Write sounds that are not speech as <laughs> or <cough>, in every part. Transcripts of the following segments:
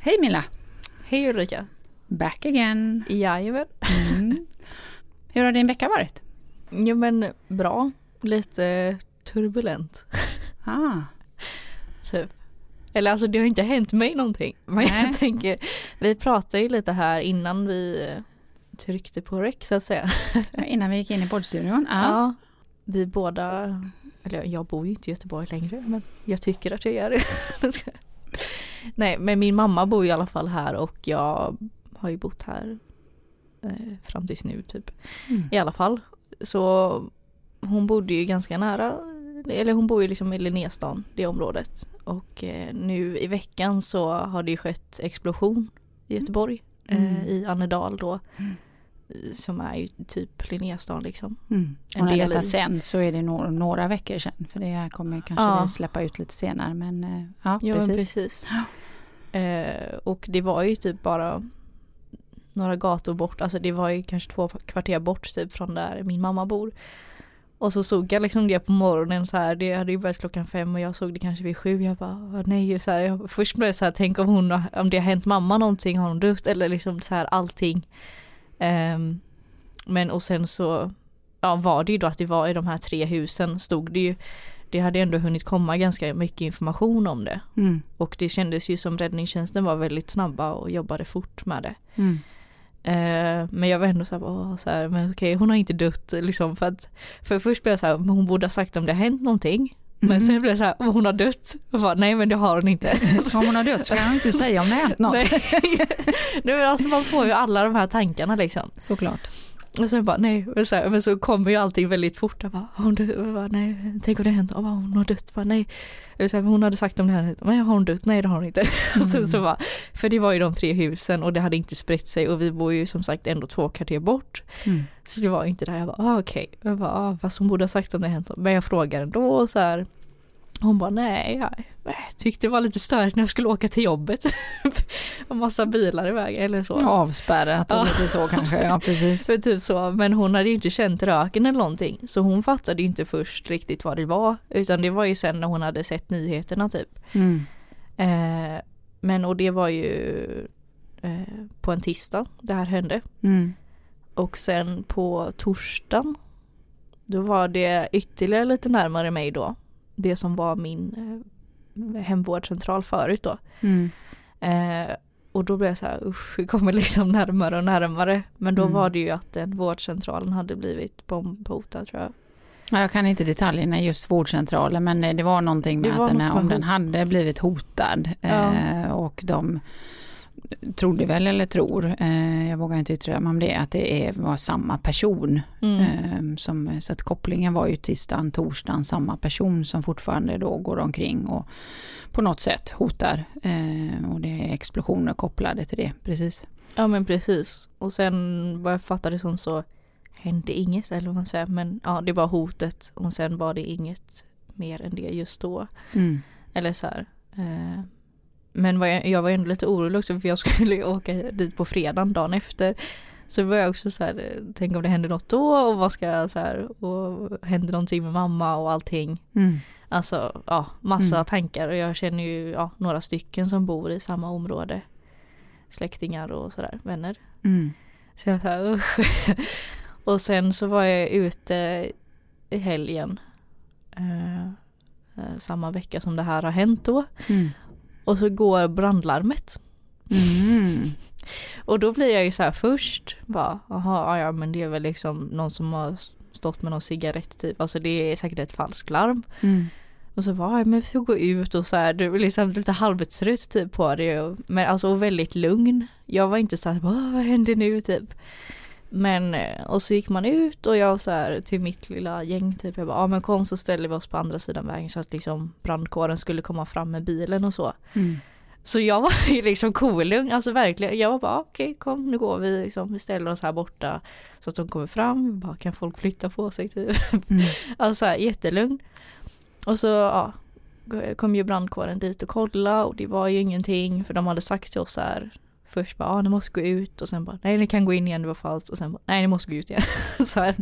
Hej Milla! Hej Ulrika! Back again! Jajamän! Mm. Hur har din vecka varit? Jo men bra. Lite turbulent. Ah, Typ. Eller alltså det har inte hänt mig någonting. Men Nej. jag tänker, vi pratade ju lite här innan vi eh, tryckte på rec så att säga. innan vi gick in i poddstudion. Ah. Ja. Vi båda, eller jag bor ju inte i Göteborg längre men jag tycker att jag gör det. <laughs> Nej men min mamma bor i alla fall här och jag har ju bott här eh, fram tills nu typ. Mm. I alla fall. Så hon bodde ju ganska nära, eller hon bor ju liksom i Linnéstan, det området. Och eh, nu i veckan så har det ju skett explosion i Göteborg. Mm. Eh, I Annedal då. Mm. Som är ju typ Linnéstan liksom. Mm. Och när detta i- sen så är det några, några veckor sedan. För det här kommer kanske Ja. vi släppa ut lite senare. Men eh, ja, Ja precis. precis. Eh, och det var ju typ bara några gator bort, alltså det var ju kanske två kvarter bort typ från där min mamma bor. Och så såg jag liksom det på morgonen så här, det hade ju börjat klockan fem och jag såg det kanske vid sju. Jag bara "Åh, nej, så här, jag, först blev jag så här, tänk om hon, om det har hänt mamma någonting, har hon dött eller liksom så här allting. Ehm, men och sen så ja, var det ju då att det var i de här tre husen stod det ju, det hade ändå hunnit komma ganska mycket information om det. Mm. Och det kändes ju som räddningstjänsten var väldigt snabba och jobbade fort med det. Mm. Eh, men jag var ändå såhär, åh, så här, men okej hon har inte dött liksom för att För först blev jag såhär, men hon borde ha sagt om det har hänt någonting. Men sen blev jag såhär, men hon har dött. Jag bara, nej men det har hon inte. <laughs> Så om hon har dött så kan hon inte säga om det har hänt något. <laughs> nej. <laughs> nej men alltså man får ju alla de här tankarna liksom. Såklart. Och sen bara nej, men så, här, men så kommer ju allting väldigt fort. Jag bara, hon dött? Jag bara, nej, tänk om det hänt? Jag bara, hon har dött? Bara, nej. Eller så här, hon hade sagt om det här, men har hon dött? Nej det har hon inte. <laughs> Och sen så bara, för det var ju de tre husen och det hade inte spritt sig och vi bor ju som sagt ändå två kvarter bort. Mm. Så det var inte där, jag bara ah, okej. Jag bara, ah, fast hon borde ha sagt om det hänt. Men jag frågade ändå och så här. Hon bara nej, jag tyckte det var lite störigt när jag skulle åka till jobbet. <laughs> och massa bilar i vägen eller så. Avspärrat och lite så kanske. Ja, <laughs> precis. För typ så, men hon hade ju inte känt röken eller någonting. Så hon fattade ju inte först riktigt vad det var. Utan det var ju sen när hon hade sett nyheterna typ. Mm. Eh, men och det var ju eh, på en tisdag det här hände. Mm. Och sen på torsdagen då var det ytterligare lite närmare mig då. Det som var min eh, hemvårdscentral förut då. Mm. Eh, och då blev jag så här, usch, vi kommer liksom <laughs> närmare och närmare. Men då Mm. var det ju att den vårdcentralen hade blivit bombhotad tror jag. Ja, jag kan inte detaljerna just vårdcentralen men eh, det var någonting med Det att den om den hade blivit hotad Ja. eh, och de trodde väl eller tror, eh, jag vågar inte yttra mig om det, att det är, var samma person. Mm. Eh, som, så att kopplingen var ju tisdagen, torsdagen samma person som fortfarande då går omkring och på något sätt hotar. Eh, och det är explosioner kopplade till det, precis. Ja men precis. Och sen vad jag fattade som så hände inget eller vad man säger. Men ja det var hotet och sen var det inget mer än det just då. Mm. Eller så här. Men vad jag, jag var ändå lite orolig också för jag <laughs> skulle åka dit på fredagen dagen efter. Så var jag också så här, tänk om det händer något då och vad ska jag så här, och händer någonting med mamma och allting. Mm. Alltså ja, massa Mm. tankar och jag känner ju ja, några stycken som bor i samma område. Släktingar och sådär, vänner. Mm. Så jag så här, usch. <laughs> Och sen så var jag ute i helgen. Eh, eh, samma vecka som det här har hänt då. Mm. Och så går brandlarmet. Mm. Och då blir jag ju så här först. Bara, jaha, ja, ja men det är väl liksom någon som har stått med någon cigarett typ. Alltså det är säkert ett falskt-larm. Mm. Och så var jag men vi får gå ut och så här, du är liksom lite halvtrött typ på det. Men alltså och väldigt lugn. Jag var inte så här, "Åh, vad händer nu typ. Men eh, och så gick man ut och jag så här till mitt lilla gäng typ. Jag bara, ja men kom så ställer vi oss på andra sidan vägen så att liksom brandkåren skulle komma fram med bilen och så. Mm. Så jag var <laughs> ju liksom kolugn, alltså verkligen. Jag var bara okej kom nu går vi liksom, vi ställer oss här borta. Så att de kommer fram, bara kan folk flytta på sig <laughs> typ. Mm. Alltså så här, jättelugn. Och så ja, kom ju brandkåren dit och kolla och det var ju ingenting för de hade sagt till oss så här först bara, ah, ni måste gå ut och sen bara, nej ni kan gå in igen, det var falskt och sen bara, nej ni måste gå ut igen. <laughs> så här.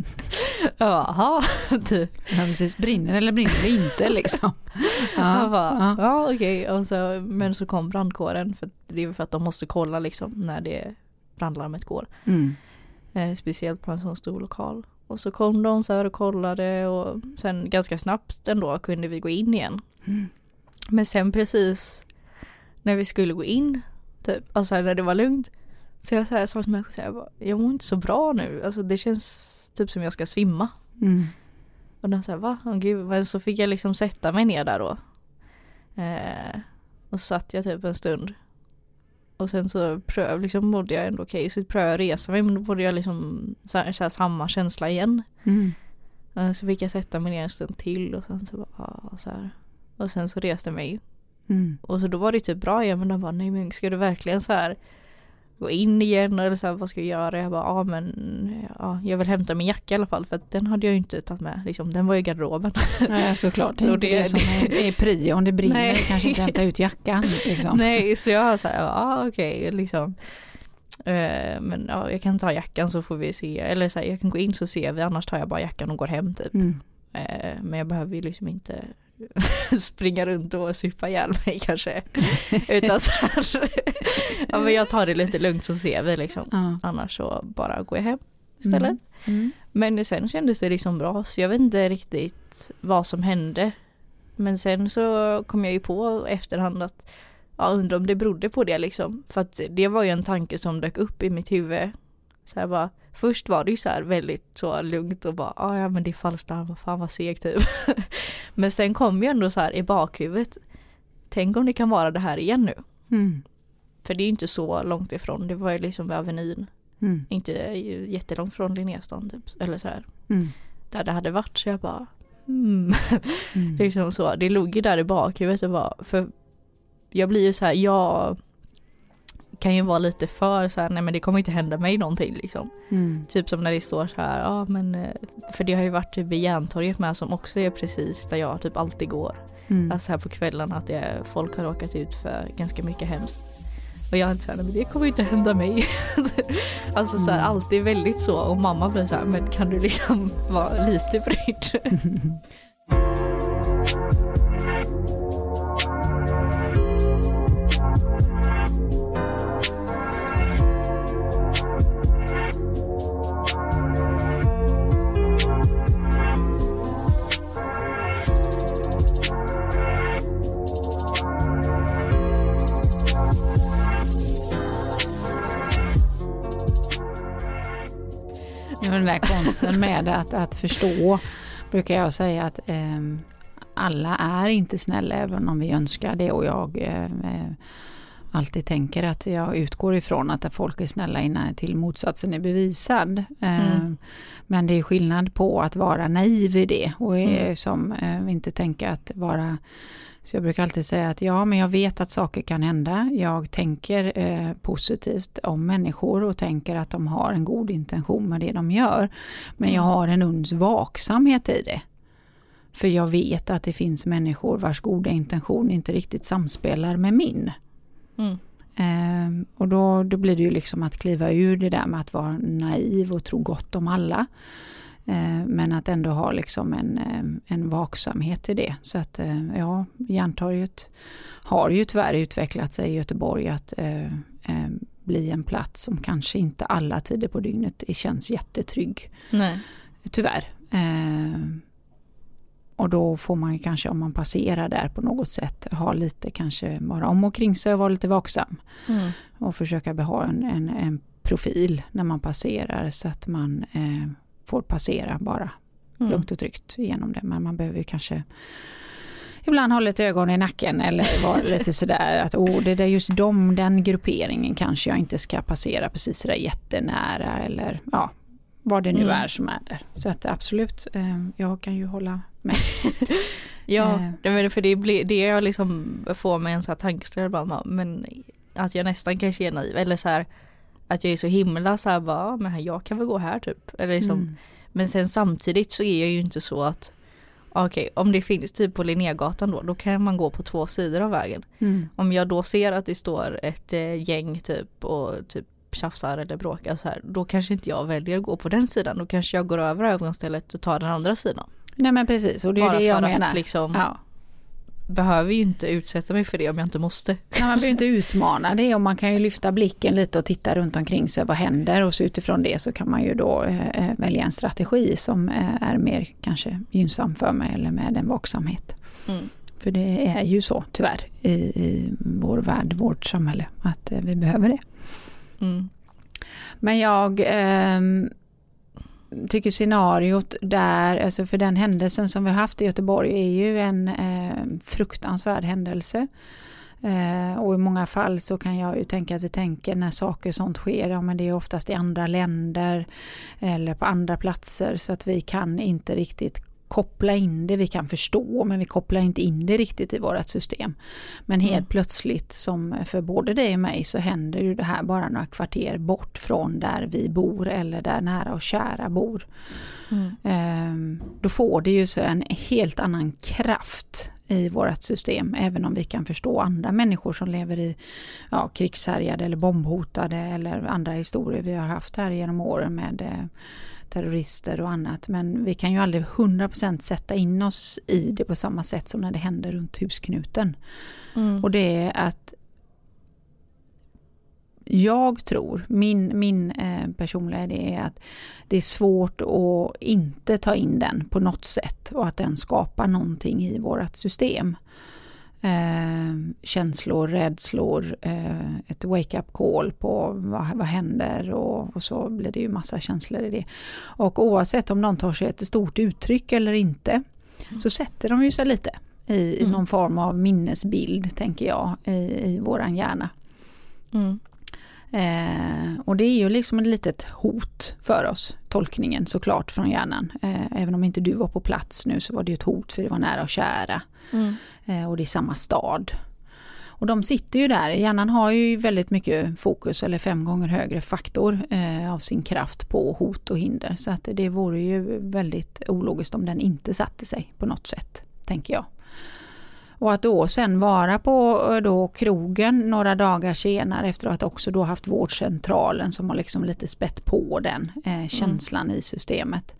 Jaha, <laughs> typ. Ja precis, brinner eller brinner det inte liksom. <laughs> Ja, jag bara, ja, ja okej, och så, men så kom brandkåren, för det är för att de måste kolla liksom när det brandlarmet går. Mm. Eh, speciellt på en sån stor lokal. Och så kom de så här och kollade och sen ganska snabbt ändå kunde vi gå in igen. Mm. Men sen precis när vi skulle gå in, typ, alltså när det var lugnt. Så jag sa till mig själv, jag, bara, jag mår inte så bra nu. Alltså det känns typ som jag ska svimma. Mm. Och de sa va? Åh, gud. Men så fick jag liksom sätta mig ner där då. Eh, och så satt jag typ en stund. Och sen så pröv, liksom mådde jag ändå okej. Så prövade jag resa mig men då mådde jag liksom så här, så här, samma känsla igen. Mm. Eh, så fick jag sätta mig ner en stund till och sen så bara, ah, så här. Och sen så reste jag mig. Mm. Och så då var det typ bra igen men de bara nej men ska du verkligen så här gå in igen eller så här, vad ska jag göra? Jag bara ja men ja, jag vill hämta min jacka i alla fall för att den hade jag ju inte tagit med liksom, den var i garderoben. <laughs> Ja, såklart, <laughs> det är inte det- det, som är, är prio om det brinner, Nej. kanske inte hämta ut jackan. Liksom. <laughs> nej så jag här, ja okej liksom. Eh, men ja, jag kan ta jackan så får vi se, eller så här, jag kan gå in så ser vi annars tar jag bara jackan och går hem typ. Mm. Eh, men jag behöver ju liksom inte <laughs> springa runt och supa ihjäl mig kanske. Utan så här, <laughs> ja men jag tar det lite lugnt så ser vi liksom. Ja. Annars så bara går jag hem istället. Mm. Mm. Men sen kändes det liksom bra så jag vet inte riktigt vad som hände. Men sen så kom jag ju på efterhand att ja, undrar om det berodde på det liksom. För att det var ju en tanke som dök upp i mitt huvud. Så här bara, först var det ju så här väldigt så lugnt och bara ah, ja men det är fallstarm, vad fan vad segt typ. <laughs> men sen kom ju ändå så här i bakhuvudet. Tänk om det kan vara det här igen nu. Mm. För det är ju inte så långt ifrån, det var ju liksom vid Avenyn. Mm. Inte jättelångt från Linnéstan typ. Eller så här. Mm. Där det hade varit så jag bara hmm. Mm. <laughs> liksom så. Det låg ju där i bakhuvudet och bara för jag blir ju så här, jag kan ju vara lite för så här, nej men det kommer inte hända mig någonting liksom. Mm. Typ som när det står så här, ja men eh, för det har ju varit typ vid Järntorget med som också är precis där jag typ alltid går. Mm. Alltså här på kvällarna att det, folk har råkat ut för ganska mycket hemskt. Och jag är såhär, men det kommer inte hända mig. <laughs> alltså så här, Mm. alltid väldigt så och mamma blir så här, men kan du liksom <laughs> vara lite brydd? <laughs> Konsten med att, att förstå brukar jag säga att ehm, alla är inte snälla även om vi önskar det och jag eh, eh, alltid tänker att jag utgår ifrån att folk är snälla innan till motsatsen är bevisad. Mm. Ehm, Men det är skillnad på att vara naiv i det och är Mm. som eh, inte tänka att vara så jag brukar alltid säga att ja, men jag vet att saker kan hända. Jag tänker eh, positivt om människor och tänker att de har en god intention med det de gör. Men jag Mm. har en uns vaksamhet i det. För jag vet att det finns människor vars goda intention inte riktigt samspelar med min. Mm. Ehm, och då, då blir det ju liksom att kliva ur det där med att vara naiv och tro gott om alla. Ehm, men att ändå ha liksom en, ehm, en vaksamhet i det. Så att eh, ja, Järntorget har ju tyvärr utvecklat sig i Göteborg att eh, eh, bli en plats som kanske inte alla tider på dygnet känns jättetrygg. Nej. Tyvärr. Ehm, och då får man ju kanske om man passerar där på något sätt ha lite kanske vara om och kring sig och vara lite vaksam. Mm. Och försöka ha en, en, en profil när man passerar så att man eh, får passera bara Mm. lugnt och tryggt igenom det. Men man behöver ju kanske ibland ha lite ögon i nacken eller vara <laughs> lite sådär att oh, det är just de, den grupperingen kanske jag inte ska passera precis sådär jättenära eller ja, vad det nu Mm. är som är där. Så att absolut, eh, jag kan ju hålla med. <laughs> Ja, Eh. för det blir det jag liksom får mig en sån här tankeställare men att jag nästan kanske är naiv eller så här att jag är så himla så här bara, "Ja, men jag kan väl gå här typ. Eller liksom, Mm. Men sen samtidigt så är jag ju inte så att okej om det finns typ på Linnégatan då, då kan man gå på två sidor av vägen. Mm. Om jag då ser att det står ett eh, gäng typ och typ tjafsar eller bråkar så här, då kanske inte jag väljer att gå på den sidan. Då kanske jag går över övergångsstället och tar den andra sidan. Nej men precis och det är Bara det jag menar. liksom, Ja. Behöver ju inte utsätta mig för det om jag inte måste. Nej, man behöver inte utmana det och man kan ju lyfta blicken lite och titta runt omkring sig. Vad händer? Och så utifrån det så kan man ju då eh, välja en strategi som eh, är mer kanske gynnsam för mig eller med en vaksamhet. Mm. För det är ju så tyvärr i, i vår värld, vårt samhälle, att eh, vi behöver det. Mm. Men jag ehm, tycker scenariot där, alltså för den händelsen som vi har haft i Göteborg är ju en eh, fruktansvärd händelse. Eh, och i många fall så kan jag ju tänka att vi tänker när saker sånt sker, ja men det är oftast i andra länder eller på andra platser så att vi kan inte riktigt koppla in det, vi kan förstå men vi kopplar inte in det riktigt i vårt system. Men helt Mm. plötsligt som för både dig och mig så händer ju det här bara några kvarter bort från där vi bor eller där nära och kära bor. Mm. Ehm, då får det ju så en helt annan kraft i vårt system, även om vi kan förstå andra människor som lever i ja, krigshärjade eller bombhotade eller andra historier vi har haft här genom åren med eh, terrorister och annat. Men vi kan ju aldrig 100% sätta in oss i det på samma sätt som när det händer runt husknuten. Mm. Och det är att jag tror, min, min eh, personliga idé är att det är svårt att inte ta in den på något sätt och att den skapar någonting i vårt system. Eh, känslor, rädslor, eh, ett wake-up call på vad, vad händer och, och så blir det ju massa känslor i det. Och oavsett om de tar sig ett stort uttryck eller inte så sätter de ju sig lite i, i Mm. någon form av minnesbild tänker jag i, i våran hjärna. Mm. Eh, och det är ju liksom ett litet hot för oss, tolkningen såklart från hjärnan. Eh, även om inte du var på plats nu så var det ju ett hot för det var nära och kära. Mm. Eh, och det är samma stad. Och de sitter ju där, hjärnan har ju väldigt mycket fokus eller fem gånger högre faktor eh, av sin kraft på hot och hinder. Så att det vore ju väldigt ologiskt om den inte satte sig på något sätt, tänker jag. Och att då sen vara på eh, då krogen några dagar senare efter att också då haft vårdcentralen som har liksom lite spett på den eh, känslan i systemet.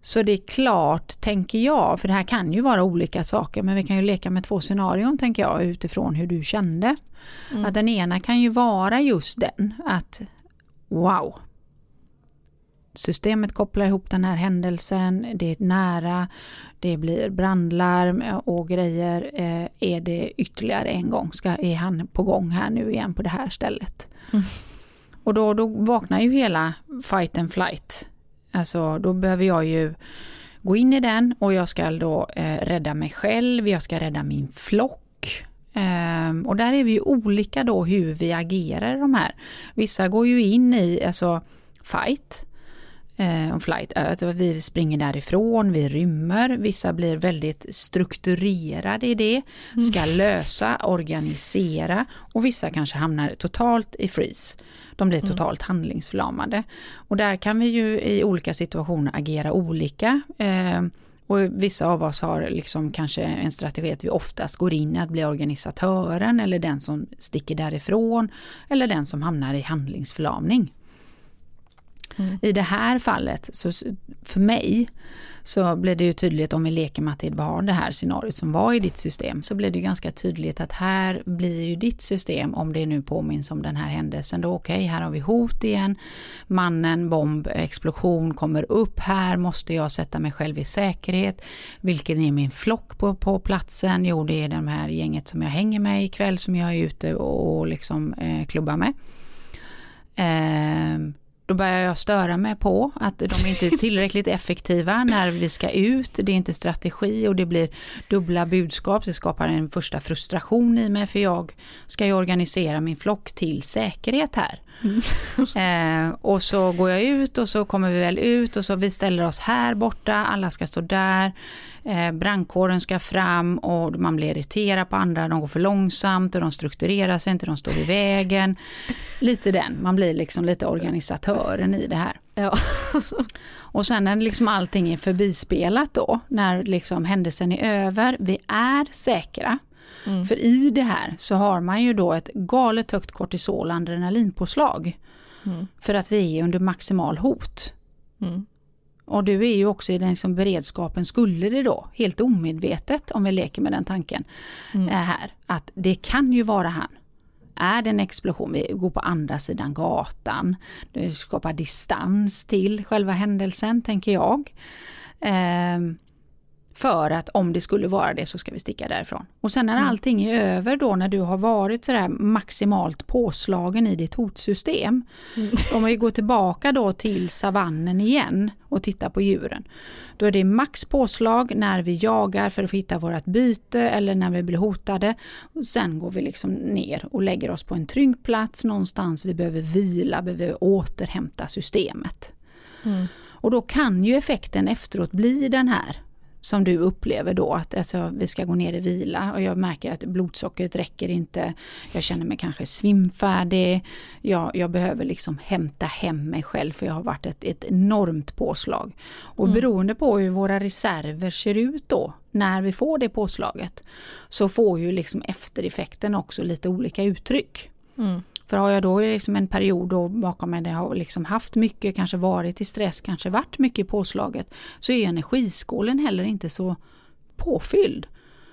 Så det är klart, tänker jag, för det här kan ju vara olika saker, men vi kan ju leka med två scenarion tänker jag utifrån hur du kände. Mm. Att den ena kan ju vara just den, att wow, systemet kopplar ihop den här händelsen, det är nära, det blir brandlarm och grejer. Eh, är det ytterligare en gång? Ska, är han på gång här nu igen på det här stället? Mm. Och då, då vaknar ju hela fight and flight. Alltså då behöver jag ju gå in i den och jag ska då eh, rädda mig själv, jag ska rädda min flock. Ehm, och där är vi ju olika då hur vi agerar i de här. Vissa går ju in i alltså fight eh, och flight, eh, att vi springer därifrån, vi rymmer. Vissa blir väldigt strukturerade i det, ska lösa, organisera och vissa kanske hamnar totalt i freeze. De blir totalt handlingsförlamade. Och där kan vi ju i olika situationer agera olika. Eh, och vissa av oss har liksom kanske en strategi att vi oftast går in i att bli organisatören eller den som sticker därifrån eller den som hamnar i handlingsförlamning. Mm. I det här fallet, så för mig, så blir det ju tydligt om vi leker med att det var det här scenariot som var i ditt system, så blir det ju ganska tydligt att här blir ju ditt system, om det nu påminns om den här händelsen, då okej, här har vi hot igen, mannen, bomb, explosion kommer upp här, måste jag sätta mig själv i säkerhet, vilken är min flock på, på platsen? Jo, det är det här gänget som jag hänger med ikväll, som jag är ute och, och liksom eh, klubbar med. Eh, då börjar jag störa mig på att de inte är tillräckligt effektiva när vi ska ut. Det är inte strategi och det blir dubbla budskap. Det skapar en första frustration i mig för jag ska ju organisera min flock till säkerhet här. Eh, och så går jag ut och så kommer vi väl ut och så vi ställer oss här borta, alla ska stå där. Eh, brandkåren ska fram och man blir irriterad på andra, de går för långsamt och de strukturerar sig inte, de står i vägen. Lite den, man blir liksom lite organisatör aktören i det här. Ja. Och sen när liksom allting är förbispelat då, när liksom händelsen är över, vi är säkra. Mm. För i det här så har man ju då ett galet högt kortisol adrenalinpåslag. Mm. För att vi är under maximal hot. Mm. Och du är ju också i den liksom beredskapen, skulle det då, helt omedvetet om vi leker med den tanken, Mm. är här, att det kan ju vara han. Är det en explosion, vi går på andra sidan gatan, det skapar distans till själva händelsen, tänker jag. Ehm, för att om det skulle vara det så ska vi sticka därifrån. Och sen när Mm. allting är över då, när du har varit sådär maximalt påslagen i ditt hotsystem, Mm. <laughs> om vi går tillbaka då till savannen igen och tittar på djuren. Då är det max påslag när vi jagar för att hitta vårt byte eller när vi blir hotade. Och sen går vi liksom ner och lägger oss på en trygg plats någonstans. Vi behöver vila, behöver återhämta systemet. Mm. Och då kan ju effekten efteråt bli den här som du upplever då att alltså, vi ska gå ner i vila och jag märker att blodsockret räcker inte. Jag känner mig kanske svimfärdig. Jag, jag behöver liksom hämta hem mig själv för jag har varit ett, ett enormt påslag. Och Mm. beroende på hur våra reserver ser ut då när vi får det påslaget så får ju liksom eftereffekten också lite olika uttryck. Mm. För har jag då liksom en period då bakom mig där jag har liksom haft mycket, kanske varit i stress, kanske varit mycket i påslaget, så är energiskålen heller inte så påfylld.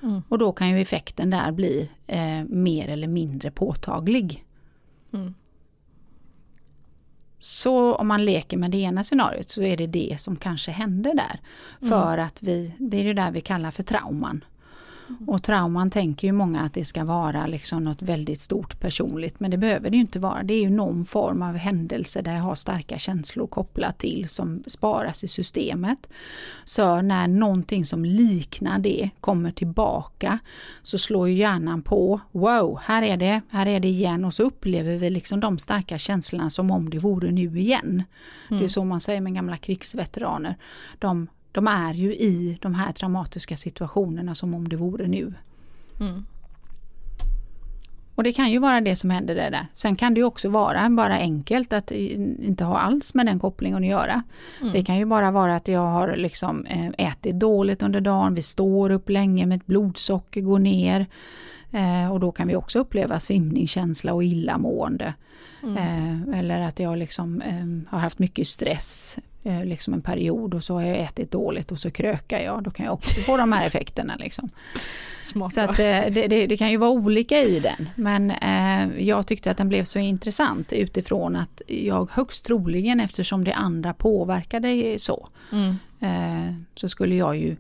Mm. Och då kan ju effekten där bli eh, mer eller mindre påtaglig. Mm. Så om man leker med det ena scenariot så är det det som kanske händer där. För att vi, det är det där vi kallar för trauman. Och trauman tänker ju många att det ska vara liksom något väldigt stort personligt men det behöver det ju inte vara. Det är ju någon form av händelse där jag har starka känslor kopplat till som sparas i systemet. Så när någonting som liknar det kommer tillbaka så slår ju hjärnan på, wow, här är det, här är det igen och så upplever vi liksom de starka känslorna som om det vore nu igen. Det är så man säger med gamla krigsveteraner. De, de är ju i de här traumatiska situationerna som om det vore nu. Mm. Och det kan ju vara det som händer där. där. Sen kan det ju också vara bara enkelt att inte ha alls med den kopplingen att göra. Mm. Det kan ju bara vara att jag har liksom eh, ätit dåligt under dagen, vi står upp länge, mitt blodsocker går ner. Eh, och då kan vi också uppleva svimningskänsla och illamående. Mm. Eh, eller att jag liksom har haft mycket stress eh, liksom en period och så har jag ätit dåligt och så krökar jag. Då kan jag också få de här <laughs> effekterna. Liksom. Smart. Så att, eh, det, det, det kan ju vara olika i den. Men eh, jag tyckte att den blev så intressant utifrån att jag högst troligen eftersom det andra påverkade så. Mm. Eh, så skulle jag ju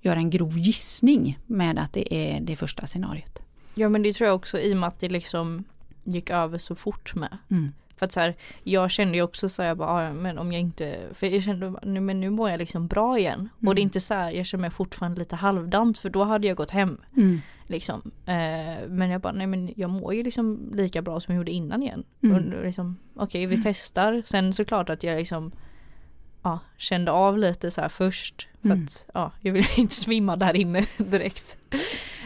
göra en grov gissning med att det är det första scenariot. Ja men det tror jag också i och med att det liksom gick över så fort med. Mm. För att så här, jag kände ju också så jag bara, "Ah, men om jag inte, för jag kände, nu, men nu mår jag liksom bra igen. Och det är inte så här, jag känner mig fortfarande lite halvdant för då hade jag gått hem. Mm. Liksom. Eh, men jag bara, nej men jag mår ju liksom lika bra som jag gjorde innan igen. Mm. Och liksom, Okej vi testar. Sen såklart att jag liksom ja, kände av lite så här först. För Mm. att ja, jag vill <laughs> inte svimma där inne <laughs> direkt.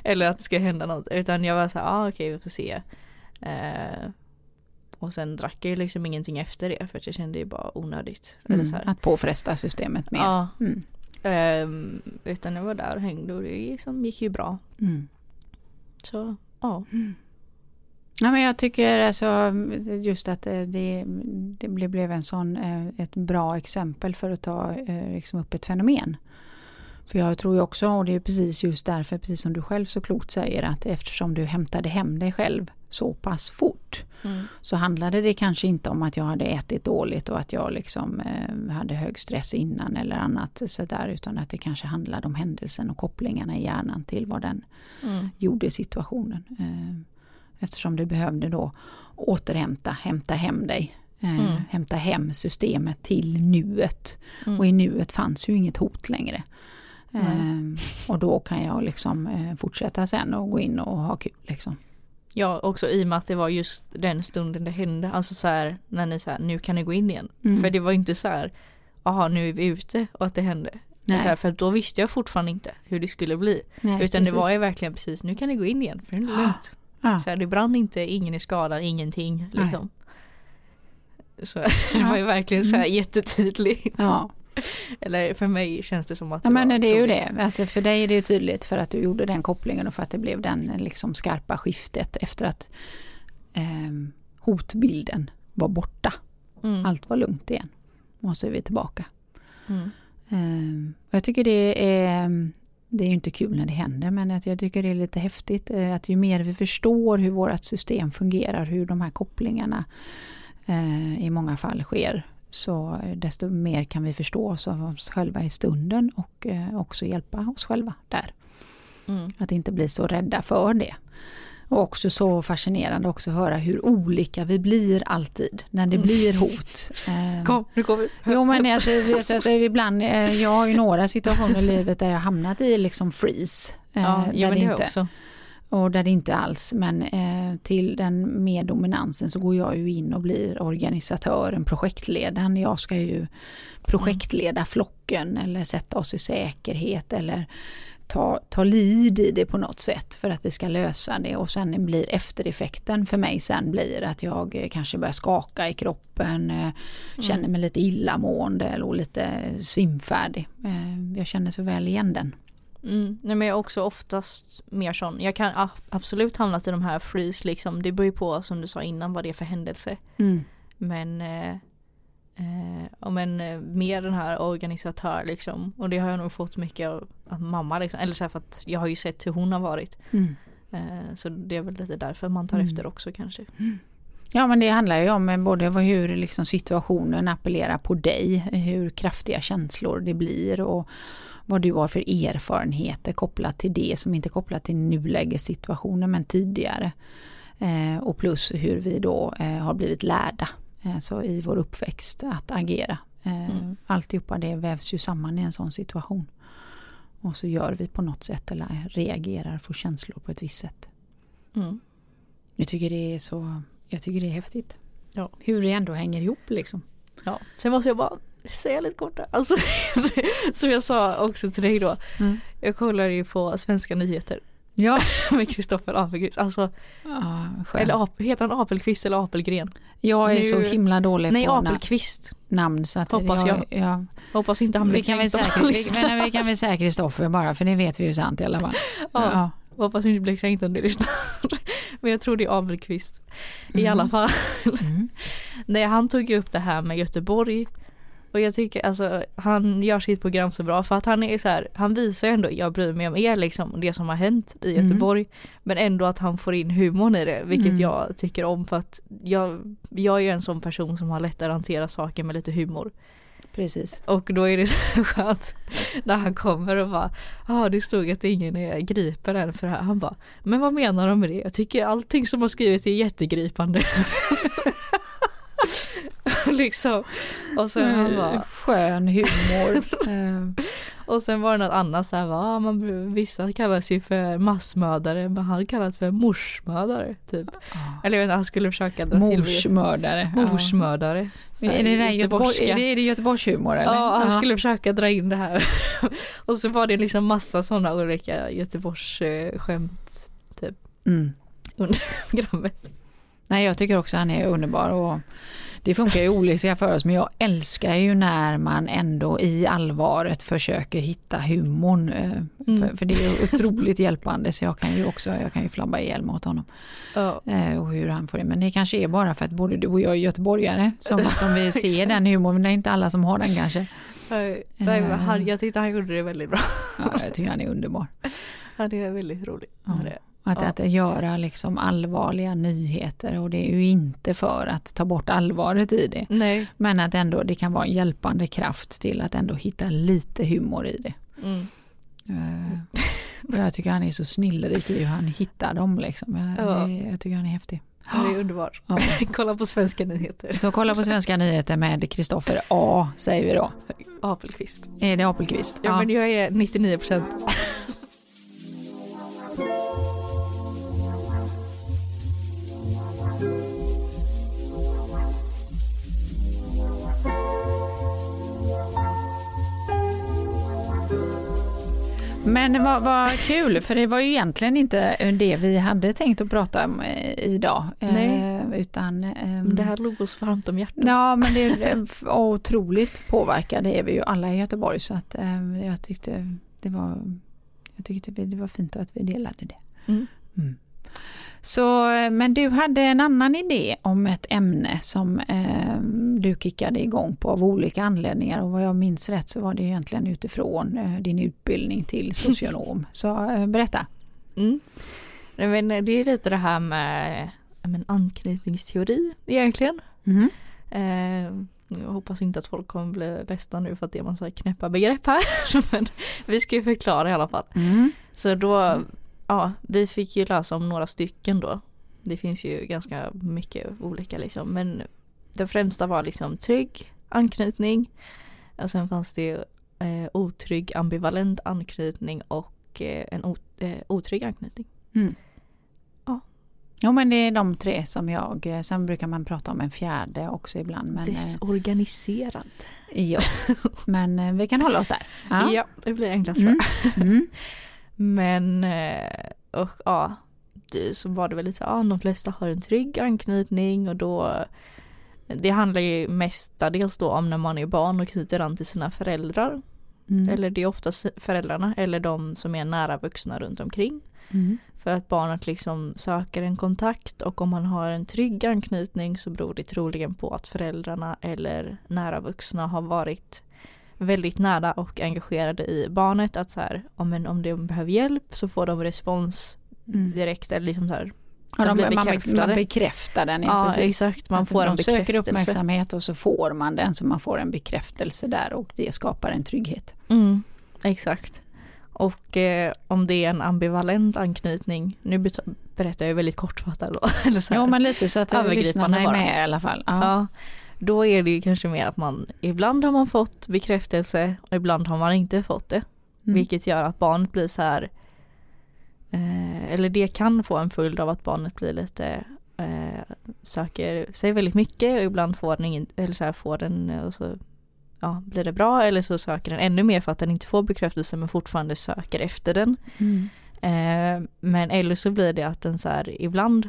Eller att det ska hända något. Utan jag var så här, ah, okej vi får se. Eh, och sen drack jag ju liksom ingenting efter det för att jag kände det bara onödigt. Eller Mm. så här. Att påfresta systemet mer. Ja, Mm. ehm, utan jag var där och hängde och det liksom gick ju bra. Mm. Så ja. Ja, men jag tycker alltså just att det, det blev blev en sån, eh, ett bra exempel för att ta eh, liksom upp ett fenomen. För jag tror ju också, och det är precis just därför, precis som du själv så klokt säger, att eftersom du hämtade hem dig själv så pass fort Mm. så handlade det kanske inte om att jag hade ätit dåligt och att jag liksom eh, hade hög stress innan eller annat sådär utan att det kanske handlade om händelsen och kopplingarna i hjärnan till vad den Mm. gjorde i situationen. Eh, Eftersom du behövde då återhämta, hämta hem dig. eh, Mm. Hämta hem systemet till nuet. Mm. Och i nuet fanns ju inget hot längre. Eh, och då kan jag liksom eh, fortsätta sen och gå in och ha kul. Liksom. Ja, också i och med att det var just den stunden det hände. Alltså så här, när ni sa nu kan ni gå in igen. Mm. För det var inte så här, jaha nu är vi ute och att det hände. Nej. Så här, för då visste jag fortfarande inte hur det skulle bli. Nej, Utan precis. det var ju verkligen precis, nu kan ni gå in igen för nu är det lugnt. Ja. Så här, det brann inte, ingen är skadad, ingenting. Nej. Liksom. Så <laughs> det var ju verkligen så här jättetydligt. Ja. <laughs> Eller för mig känns det som att det Ja men var det är ju troligt. det. Att för dig är det ju tydligt för att du gjorde den kopplingen och för att det blev den liksom skarpa skiftet efter att eh, hotbilden var borta. Mm. Allt var lugnt igen. Och så är vi tillbaka. Mm. Eh, jag tycker det är det är ju inte kul när det händer men att jag tycker det är lite häftigt eh, att ju mer vi förstår hur vårt system fungerar, hur de här kopplingarna eh, i många fall sker så desto mer kan vi förstå oss själva i stunden och eh, också hjälpa oss själva där. Mm. Att inte bli så rädda för det. Och också så fascinerande också att höra hur olika vi blir alltid när det Mm. blir hot. Eh, Kom, nu går vi. Jo men alltså, du, att ibland, eh, jag har ju några situationer i livet där jag hamnat i liksom freeze. Ja, där det inte, också. Och där det inte alls, men eh, till den mer dominansen så går jag ju in och blir organisatören, projektledaren. Jag ska ju projektleda flocken eller sätta oss i säkerhet eller ta, ta lead i det på något sätt för att vi ska lösa det och sen blir eftereffekten för mig sen blir att jag eh, kanske börjar skaka i kroppen, eh, känner mig lite illamående eller lite svimfärdig. Eh, jag känner så väl igen den. Mm. Nej, men jag är också oftast mer sån. Jag kan a- absolut hamnat i de här freeze liksom. Det beror ju på som du sa innan vad det är för händelse. Mm. Men, eh, eh, men eh, mer den här organisatör liksom. Och det har jag nog fått mycket av, av mamma liksom. Eller så här för att jag har ju sett hur hon har varit. Mm. Eh, så det är väl lite därför man tar Mm. efter också kanske. Ja men det handlar ju om eh, både hur liksom situationen appellerar på dig, hur kraftiga känslor det blir och vad du har för erfarenheter kopplat till det som inte är kopplat till nulägessituationen men tidigare. Eh, och plus hur vi då eh, har blivit lärda eh, så i vår uppväxt att agera. Eh, Mm. Alltihopa det vävs ju samman i en sån situation. Och så gör vi på något sätt eller reagerar, får känslor på ett visst sätt. Mm. Jag tycker det är så, jag tycker det är häftigt. Ja. Hur det ändå hänger ihop liksom. Ja. Sen måste jag bara säga lite kort. Alltså, <laughs> som jag sa också till dig då. Mm. Jag kollar ju på svenska nyheter Ja. <laughs> med Kristoffer Apelqvist. Alltså, ja skön. eller heter han Apelqvist eller Apelgren? jag är nu- så himla dålig Nej, på Apelqvist. namn så att Hoppas jag. Ja. Hoppas inte han blir Vi kan väl han vi, men vi kan väl säga Kristoffer bara för det vet vi ju sant i alla fall. <laughs> Ja. Hoppas inte blir kränkt om du lyssnar. Men jag tror det är Apelqvist. I Mm. alla fall. Mm. Nej, han tog ju upp det här med Göteborg. Och jag tycker alltså han gör sitt program så bra för att han är så här, han visar ju ändå, jag bryr mig om er liksom och det som har hänt i Mm. Göteborg. Men ändå att han får in humorn i det, vilket Mm. jag tycker om för att jag, jag är ju en sån person som har lättare att hantera saker med lite humor. Precis. Och då är det <laughs> så skönt när han kommer och bara Ja ah, det stod att ingen är gripen än för det här. Han bara Men vad menar de med det? Jag tycker allting som har skrivit är jättegripande. <laughs> <laughs> liksom. Och sen han bara Skön humor. <laughs> Eh, Och sen var det något annat så här, va, ah, man, vissa kallas ju för massmördare men han kallas för morsmördare typ. Eller jag vet inte, han skulle försöka dra till Morsmördare. morsmördare. Ja. Är det, där Göteborg, är det, är det Göteborgshumor eller? Ja, han skulle försöka dra in det här. <laughs> och så var det liksom massa sådana olika Göteborgsskämt Mm. under programmet. Nej, jag tycker också han är underbar och det funkar ju olika för oss men jag älskar ju när man ändå i allvaret försöker hitta humorn. eh, Mm. För, för det är otroligt hjälpande så jag kan ju också jag kan ju flabba ihjäl mig åt honom. Eh, och hur han får det. Men det kanske är bara för att både du och jag är göteborgare som, <laughs> som vi ser den humorn men det är inte alla som har den kanske. Nej, han, jag tyckte han gjorde det väldigt bra. Ja, jag tycker han är underbar. <laughs> Han är väldigt rolig. Ja. Det. Att, Ja. att göra liksom allvarliga nyheter och det är ju inte för att ta bort allvaret i det. Nej. Men att ändå det kan vara en hjälpande kraft till att ändå hitta lite humor i det. Mm. Och jag tycker han är så snillrik i hur han hittar dem liksom. Jag, Ja. det, jag tycker han är häftig. Han är underbar. Ja. <laughs> Kolla på svenska nyheter. Så kolla på Svenska nyheter med Kristoffer A säger vi då. Apelqvist. Är det Apelqvist? Ja, men jag är 99 procent. Men vad, vad kul, för det var ju egentligen inte det vi hade tänkt att prata om eh, idag. Nej. Eh, utan, ehm, Det här låg oss varmt om hjärtat. Ja, men det är otroligt påverkade är vi ju alla i Göteborg så att eh, jag tyckte det var, jag tyckte det var fint att vi delade det. Mm. Mm. Så, men du hade en annan idé om ett ämne som eh, du kickade igång på av olika anledningar och vad jag minns rätt så var det egentligen utifrån eh, din utbildning till <laughs> socionom. så eh, berätta. Mm. Men det är lite det här med men, anknytningsteori egentligen. Mm. Eh, jag hoppas inte att folk kommer bli ledsna nu för att det är massa knäppa begrepp här. <laughs> Men vi ska ju förklara i alla fall. Mm. Så då, ja, vi fick ju läsa om några stycken då. Det finns ju ganska mycket olika liksom. Men det främsta var liksom trygg anknytning. Och sen fanns det ju eh, otrygg ambivalent anknytning och eh, en o, eh, otrygg anknytning. Mm. Ja. Jo men det är de tre som jag, eh, sen brukar man prata om en fjärde också ibland. Men, eh, Desorganiserad. ja. men vi kan hålla oss där. <laughs> Ja, det blir enklast för. Mm. Mm. Men, eh, och ja, så var det väl lite så, ja, de flesta har en trygg anknytning och då det handlar ju mestadels då om när man är barn och knyter an till sina föräldrar. Mm. Eller det är oftast föräldrarna eller de som är nära vuxna runt omkring. Mm. För att barnet liksom söker en kontakt och om man har en trygg anknytning så beror det troligen på att föräldrarna eller nära vuxna har varit väldigt nära och engagerade i barnet. Att så här, om, en, om de behöver hjälp så får de respons Mm. direkt eller liksom så här, de de, man, man bekräftar den, ja, Ja, precis. exakt, man Att får de en söker uppmärksamhet och så får man den så man får en bekräftelse där och det skapar en trygghet. Mm, exakt. Och eh, om det är en ambivalent anknytning, nu berättar jag väldigt kortfattat då. <laughs> Eller så här. Ja men lite så att Övergripande lyssnarna är med i alla fall. Ja. Ja, då är det ju kanske mer att man ibland har man fått bekräftelse och ibland har man inte fått det. Mm. Vilket gör att barnet blir så här eh, eller det kan få en följd av att barnet blir lite eh, söker sig väldigt mycket och ibland får den eller så här får den och så ja, blir det bra eller så söker den ännu mer för att den inte får bekräftelse men fortfarande söker efter den. Mm. Eh, men eller så blir det att den så här ibland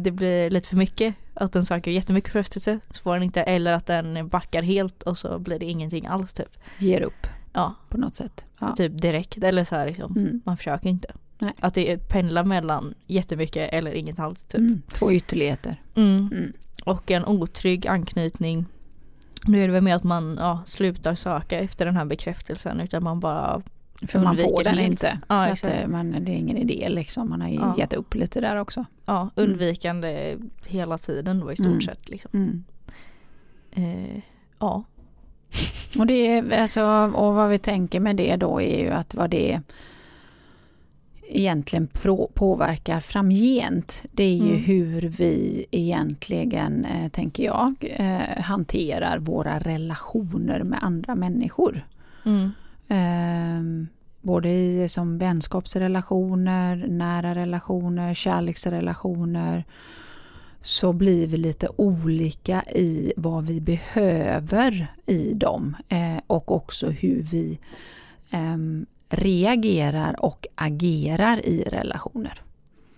det blir lite för mycket att den söker jättemycket bekräftelse så får den inte eller att den backar helt och så blir det ingenting alls typ. Ger upp Ja, på något sätt. Ja. typ direkt eller så här liksom. Mm. Man försöker inte. Nej. Att det pendlar mellan jättemycket eller inget alls typ. Mm. Två ytterligheter. Mm. Mm. Och en otrygg anknytning. Nu är det väl med att man ja, slutar söka efter den här bekräftelsen utan man bara För man får den inte. Ja, så att, exakt. eh, man, det är ingen idé liksom. Man har ju Ja. gett upp lite där också. ja, undvikande hela tiden då i stort Mm. sett. Liksom. Mm. Eh, ja. <laughs> Och, det alltså, och vad vi tänker med det då är ju att vad det egentligen påverkar framgent. Det är ju Mm. hur vi egentligen, eh, tänker jag, eh, hanterar våra relationer med andra människor. Mm. Eh, både i som vänskapsrelationer, nära relationer, kärleksrelationer så blir vi lite olika i vad vi behöver i dem eh, och också hur vi ehm, reagerar och agerar i relationer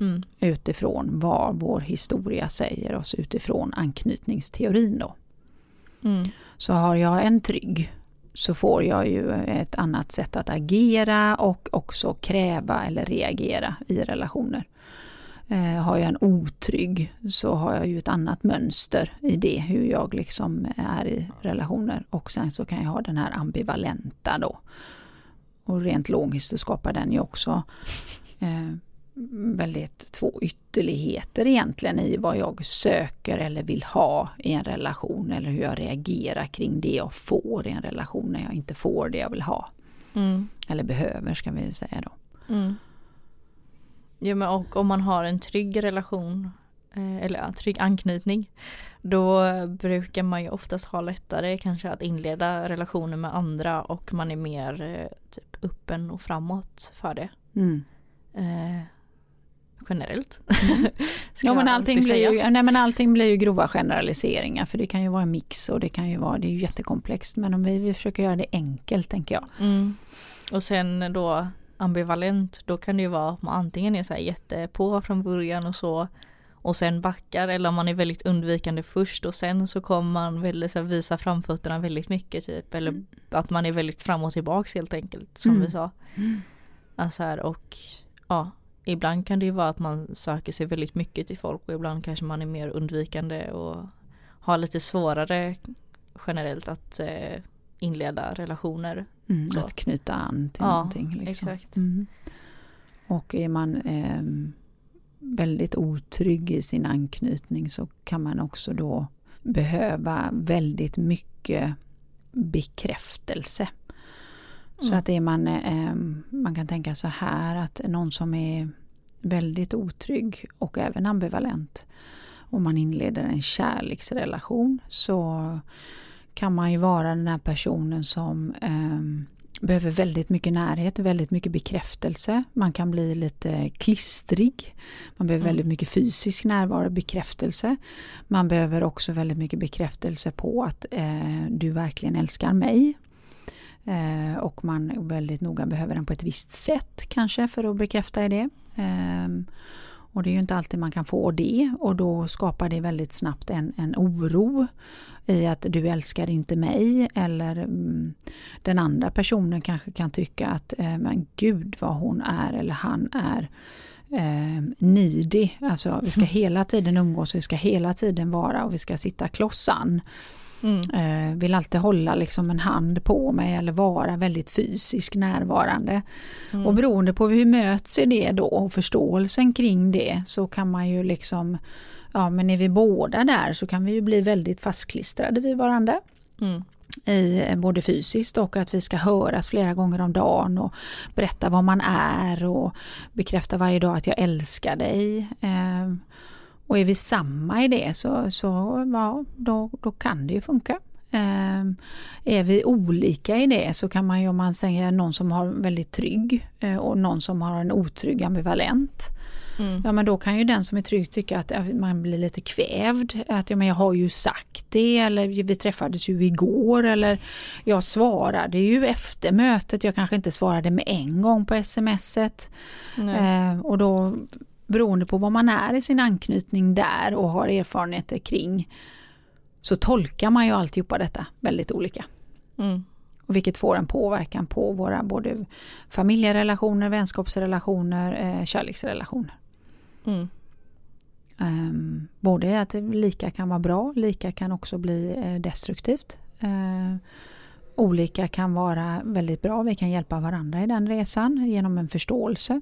Mm. utifrån vad vår historia säger oss utifrån anknytningsteorin då. Mm. Så har jag en trygg så får jag ju ett annat sätt att agera och också kräva eller reagera i relationer. Eh, har jag en otrygg så har jag ju ett annat mönster i det hur jag liksom är i relationer och sen så kan jag ha den här ambivalenta då. Och rent logiskt så skapar den ju också eh, väldigt två ytterligheter egentligen i vad jag söker eller vill ha i en relation eller hur jag reagerar kring det jag får i en relation när jag inte får det jag vill ha. Mm. Eller behöver ska vi säga då. Mm. Ja, men och om man har en trygg relation eh, eller en trygg anknytning då brukar man ju oftast ha lättare kanske att inleda relationer med andra och man är mer eh, typ öppen och framåt för det. Mm. Eh, generellt. <laughs> Ska Ja, men allting, blir ju, nej, men allting blir ju grova generaliseringar för det kan ju vara en mix och det kan ju vara, det är ju jättekomplext men om vi, vi försöker göra det enkelt tänker jag. Mm. Och sen då ambivalent då kan det ju vara att man antingen är så här jättepå från början och så och sen backar eller om man är väldigt undvikande först och sen så kommer man väldigt, så här, visa framfötterna väldigt mycket typ eller Mm. att man är väldigt fram och tillbaks helt enkelt som Mm. vi sa. Mm. Alltså här, och ja, ibland kan det ju vara att man söker sig väldigt mycket till folk och ibland kanske man är mer undvikande och har lite svårare generellt att eh, inleda relationer. Mm, att knyta an till Ja, någonting. Liksom. exakt. Mm. Och är man ehm, väldigt otrygg i sin anknytning så kan man också då behöva väldigt mycket bekräftelse. Så Mm. att är man, ehm, man kan tänka så här att någon som är väldigt otrygg och även ambivalent om man inleder en kärleksrelation så kan man ju vara den här personen som ehm, behöver väldigt mycket närhet, väldigt mycket bekräftelse. Man kan bli lite klistrig. Man behöver Mm. väldigt mycket fysisk närvaro, bekräftelse. Man behöver också väldigt mycket bekräftelse på att eh, du verkligen älskar mig. Eh, och man väldigt noga behöver den på ett visst sätt kanske för att bekräfta det. Ehm, och det är ju inte alltid man kan få det och då skapar det väldigt snabbt en, en oro i att du älskar inte mig eller mm, den andra personen kanske kan tycka att eh, men gud vad hon är eller han är eh, needy. Alltså vi ska hela tiden umgås, vi ska hela tiden vara och vi ska sitta klossan. Mm. Eh, vill alltid hålla liksom en hand på mig eller vara väldigt fysiskt närvarande. Mm. Och beroende på hur möts i det då och förståelsen kring det så kan man ju liksom Ja men är vi båda där så kan vi ju bli väldigt fastklistrade vid varandra. Mm. I, eh, både fysiskt och att vi ska höras flera gånger om dagen och berätta vad man är och bekräfta varje dag att jag älskar dig. Och är vi samma i det så, så ja, då, då kan det ju funka. Eh, är vi olika i det så kan man ju om man säger någon som har väldigt trygg eh, och någon som har en otrygg ambivalent. Mm. Ja men då kan ju den som är trygg tycka att man blir lite kvävd. Att ja, men jag har ju sagt det eller vi träffades ju igår eller jag svarade ju efter mötet. Jag kanske inte svarade med en gång på smset. Eh, och då beroende på vad man är i sin anknytning där och har erfarenheter kring så tolkar man ju alltihopa detta väldigt olika. Mm. Och vilket får en påverkan på våra både familjerelationer, vänskapsrelationer, eh, kärleksrelationer. Mm. Um, både att lika kan vara bra, lika kan också bli eh, destruktivt. Eh, olika kan vara väldigt bra, vi kan hjälpa varandra i den resan genom en förståelse.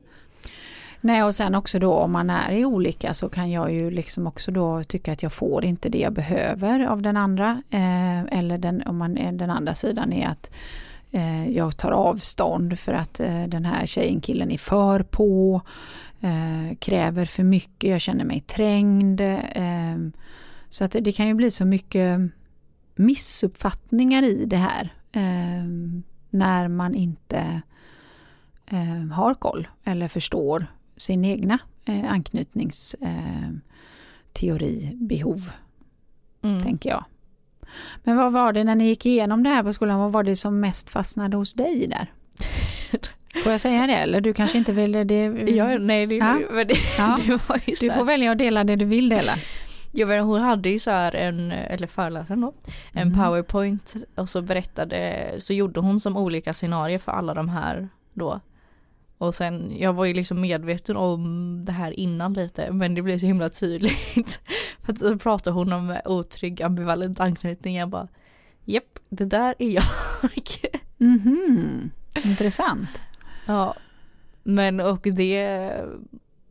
Nej och sen också då om man är i olika så kan jag ju liksom också då tycka att jag får inte det jag behöver av den andra. Eh, eller den, om man är den andra sidan är att eh, jag tar avstånd för att eh, den här tjejen, killen är för på, eh, kräver för mycket, jag känner mig trängd. Eh, så att det, det kan ju bli så mycket missuppfattningar i det här eh, när man inte eh, har koll eller förstår sin egna eh, anknytningsteoribehov, Mm. tänker jag. Men vad var det när ni gick igenom det här på skolan, vad var det som mest fastnade hos dig där? <laughs> Får jag säga det eller du kanske inte vill det? Ja, nej, det, Ja. men det, Ja. <laughs> det var ju Du får välja att dela det du vill dela. Jag vet, hon hade ju så här en, eller föreläsaren då, en Mhm. powerpoint och så berättade, så gjorde hon som olika scenarier för alla de här då. Och sen, jag var ju liksom medveten om det här innan lite men det blev så himla tydligt. <laughs> för att så pratade hon om otrygg ambivalent anknytning, jag bara Japp, det där är jag. <laughs> Mhm, Intressant. Ja, men och det,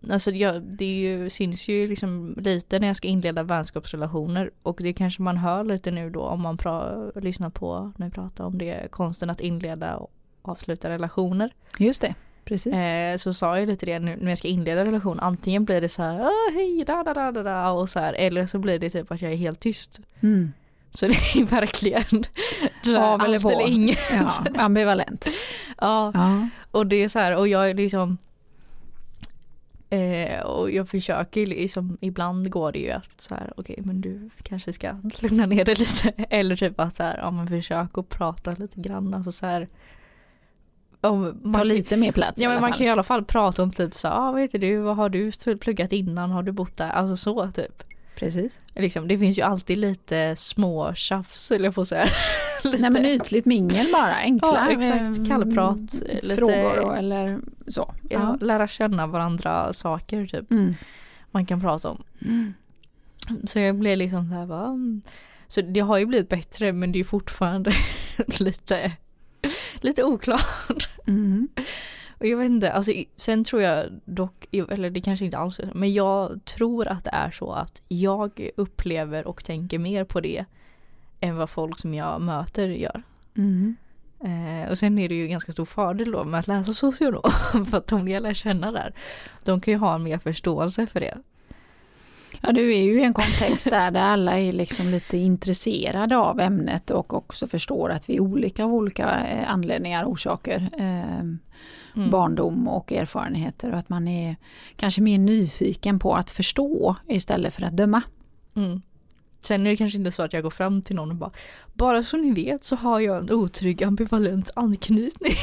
alltså jag, det är ju, syns ju liksom lite när jag ska inleda vänskapsrelationer och det kanske man hör lite nu då om man pra, lyssnar på när vi pratar om det, konsten att inleda och avsluta relationer. Just det, precis. Eh, så sa jag lite det nu när jag ska inleda relation, antingen blir det så här "Ah, hej da da da da da och så här eller så blir det typ att jag är helt tyst. Mm. Så det är <laughs> verkligen Av eller på. eller inget. Ja, ambivalent. Ja. Ja. Och det är så här, och jag är liksom eh, Och jag försöker liksom, ibland går det ju att så här, okej men du kanske ska lugna ner dig lite. <laughs> Eller typ att så här, ja men försök att prata lite grann. Alltså så här, om man Ta lite mer plats Ja men man kan i alla fall prata om typ så ah, vad heter du, vad har du pluggat innan, har du bott där? Alltså så typ. Precis. Liksom, det finns ju alltid lite små tjafs höll jag att säga. <laughs> lite. Nej men ytligt mingel bara, enkla Ja, exakt. eh, Kallprat, lite- frågor eller så. ja, lära känna varandra saker typ. Mm. Man kan prata om. Mm. Så jag blev liksom så här va? Så det har ju blivit bättre men det är fortfarande <laughs> lite, lite oklart. Mm. Och jag vet inte, alltså sen tror jag dock, eller det kanske inte alls är så, men jag tror att det är så att jag upplever och tänker mer på det än vad folk som jag möter gör. Mm. Eh, och sen är det ju ganska stor fördel då med att läsa <laughs> socionom för att de jag lär känna där, de kan ju ha en mer förståelse för det. Ja, du är ju i en kontext där, där alla är liksom lite intresserade av ämnet och också förstår att vi är olika av olika eh, anledningar, orsaker, eh, Mm. barndom och erfarenheter och att man är kanske mer nyfiken på att förstå istället för att döma. Mm. Sen är det kanske inte så att jag går fram till någon och bara Bara så ni vet så har jag en otrygg ambivalent anknytning.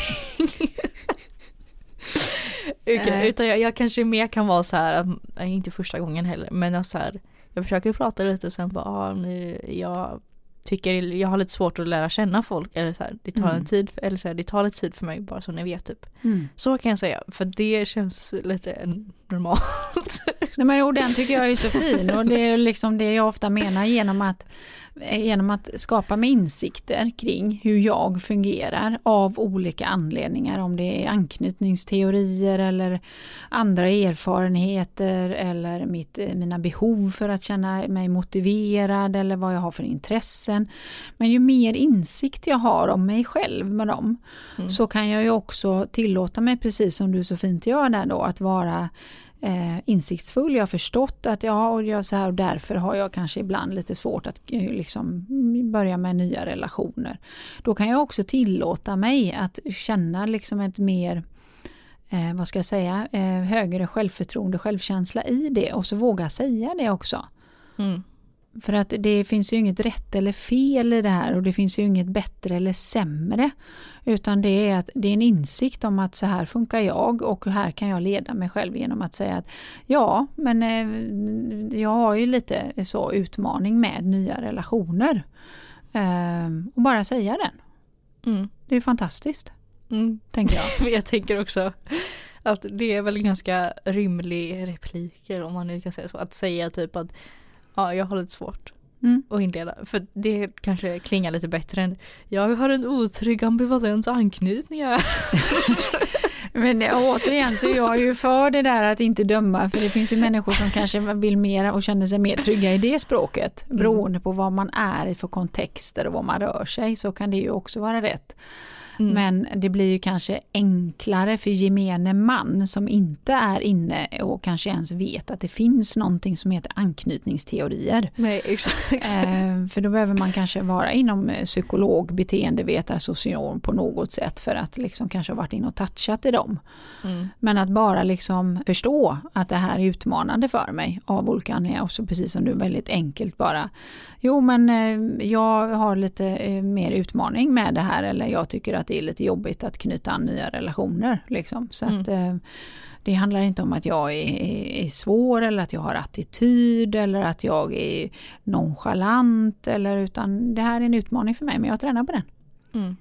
Utan- Nej. Utan jag, jag kanske mer kan vara så här, äh, inte första gången heller, men jag, så här, jag försöker prata lite sen bara, ah, nu, jag tycker jag har lite svårt att lära känna folk eller så här, det tar Mm. en tid, eller så här, det tar lite tid för mig bara så ni vet typ. Så kan jag säga, för det känns lite normalt. Nej, men, och den tycker jag är så fin och det är liksom det jag ofta menar genom att, genom att skapa med insikter kring hur jag fungerar av olika anledningar. Om det är anknytningsteorier eller andra erfarenheter eller mitt, mina behov för att känna mig motiverad eller vad jag har för intressen. Men ju mer insikt jag har om mig själv med dem Mm. så kan jag ju också tillåta mig, precis som du så fint gör där då, att vara eh, insiktsfull. Jag har förstått att ja, och jag så här och därför har jag kanske ibland lite svårt att eh, liksom börja med nya relationer. Då kan jag också tillåta mig att känna liksom ett mer eh, vad ska jag säga, eh, högre självförtroende, självkänsla i det och så våga säga det också. Mm. För att det finns ju inget rätt eller fel i det här och det finns ju inget bättre eller sämre. Utan det är, att, det är en insikt om att så här funkar jag och här kan jag leda mig själv genom att säga att ja, men eh, jag har ju lite så utmaning med nya relationer. Eh, och bara säga den. Mm. Det är fantastiskt, Mm. tänker jag. <laughs> Jag tänker också att det är väl ganska rymlig repliker om man nu kan säga så. Att säga typ att ja, jag har lite svårt Mm. att inleda. För det kanske klingar lite bättre än jag har en otrygg ambivalent anknytning. här." <laughs> Men återigen så är jag ju för det där att inte döma för det finns ju människor som kanske vill mer och känner sig mer trygga i det språket. Mm. Beroende på vad man är i för kontexter och var man rör sig så kan det ju också vara rätt. Mm. Men det blir ju kanske enklare för gemene man som inte är inne och kanske ens vet att det finns någonting som heter anknytningsteorier. Nej exakt. Eh, för då behöver man kanske vara inom eh, psykolog, beteendevetare, socionom på något sätt för att liksom kanske ha varit inne och touchat i dem. Mm. Men att bara liksom förstå att det här är utmanande för mig av olika anledningar. Och så precis som du väldigt enkelt bara. Jo men eh, jag har lite eh, mer utmaning med det här eller jag tycker att det är lite jobbigt att knyta an nya relationer. Liksom. Så Mm. att eh, det handlar inte om att jag är, är, är svår eller att jag har attityd eller att jag är nonchalant eller utan det här är en utmaning för mig men jag tränar på den. Mm.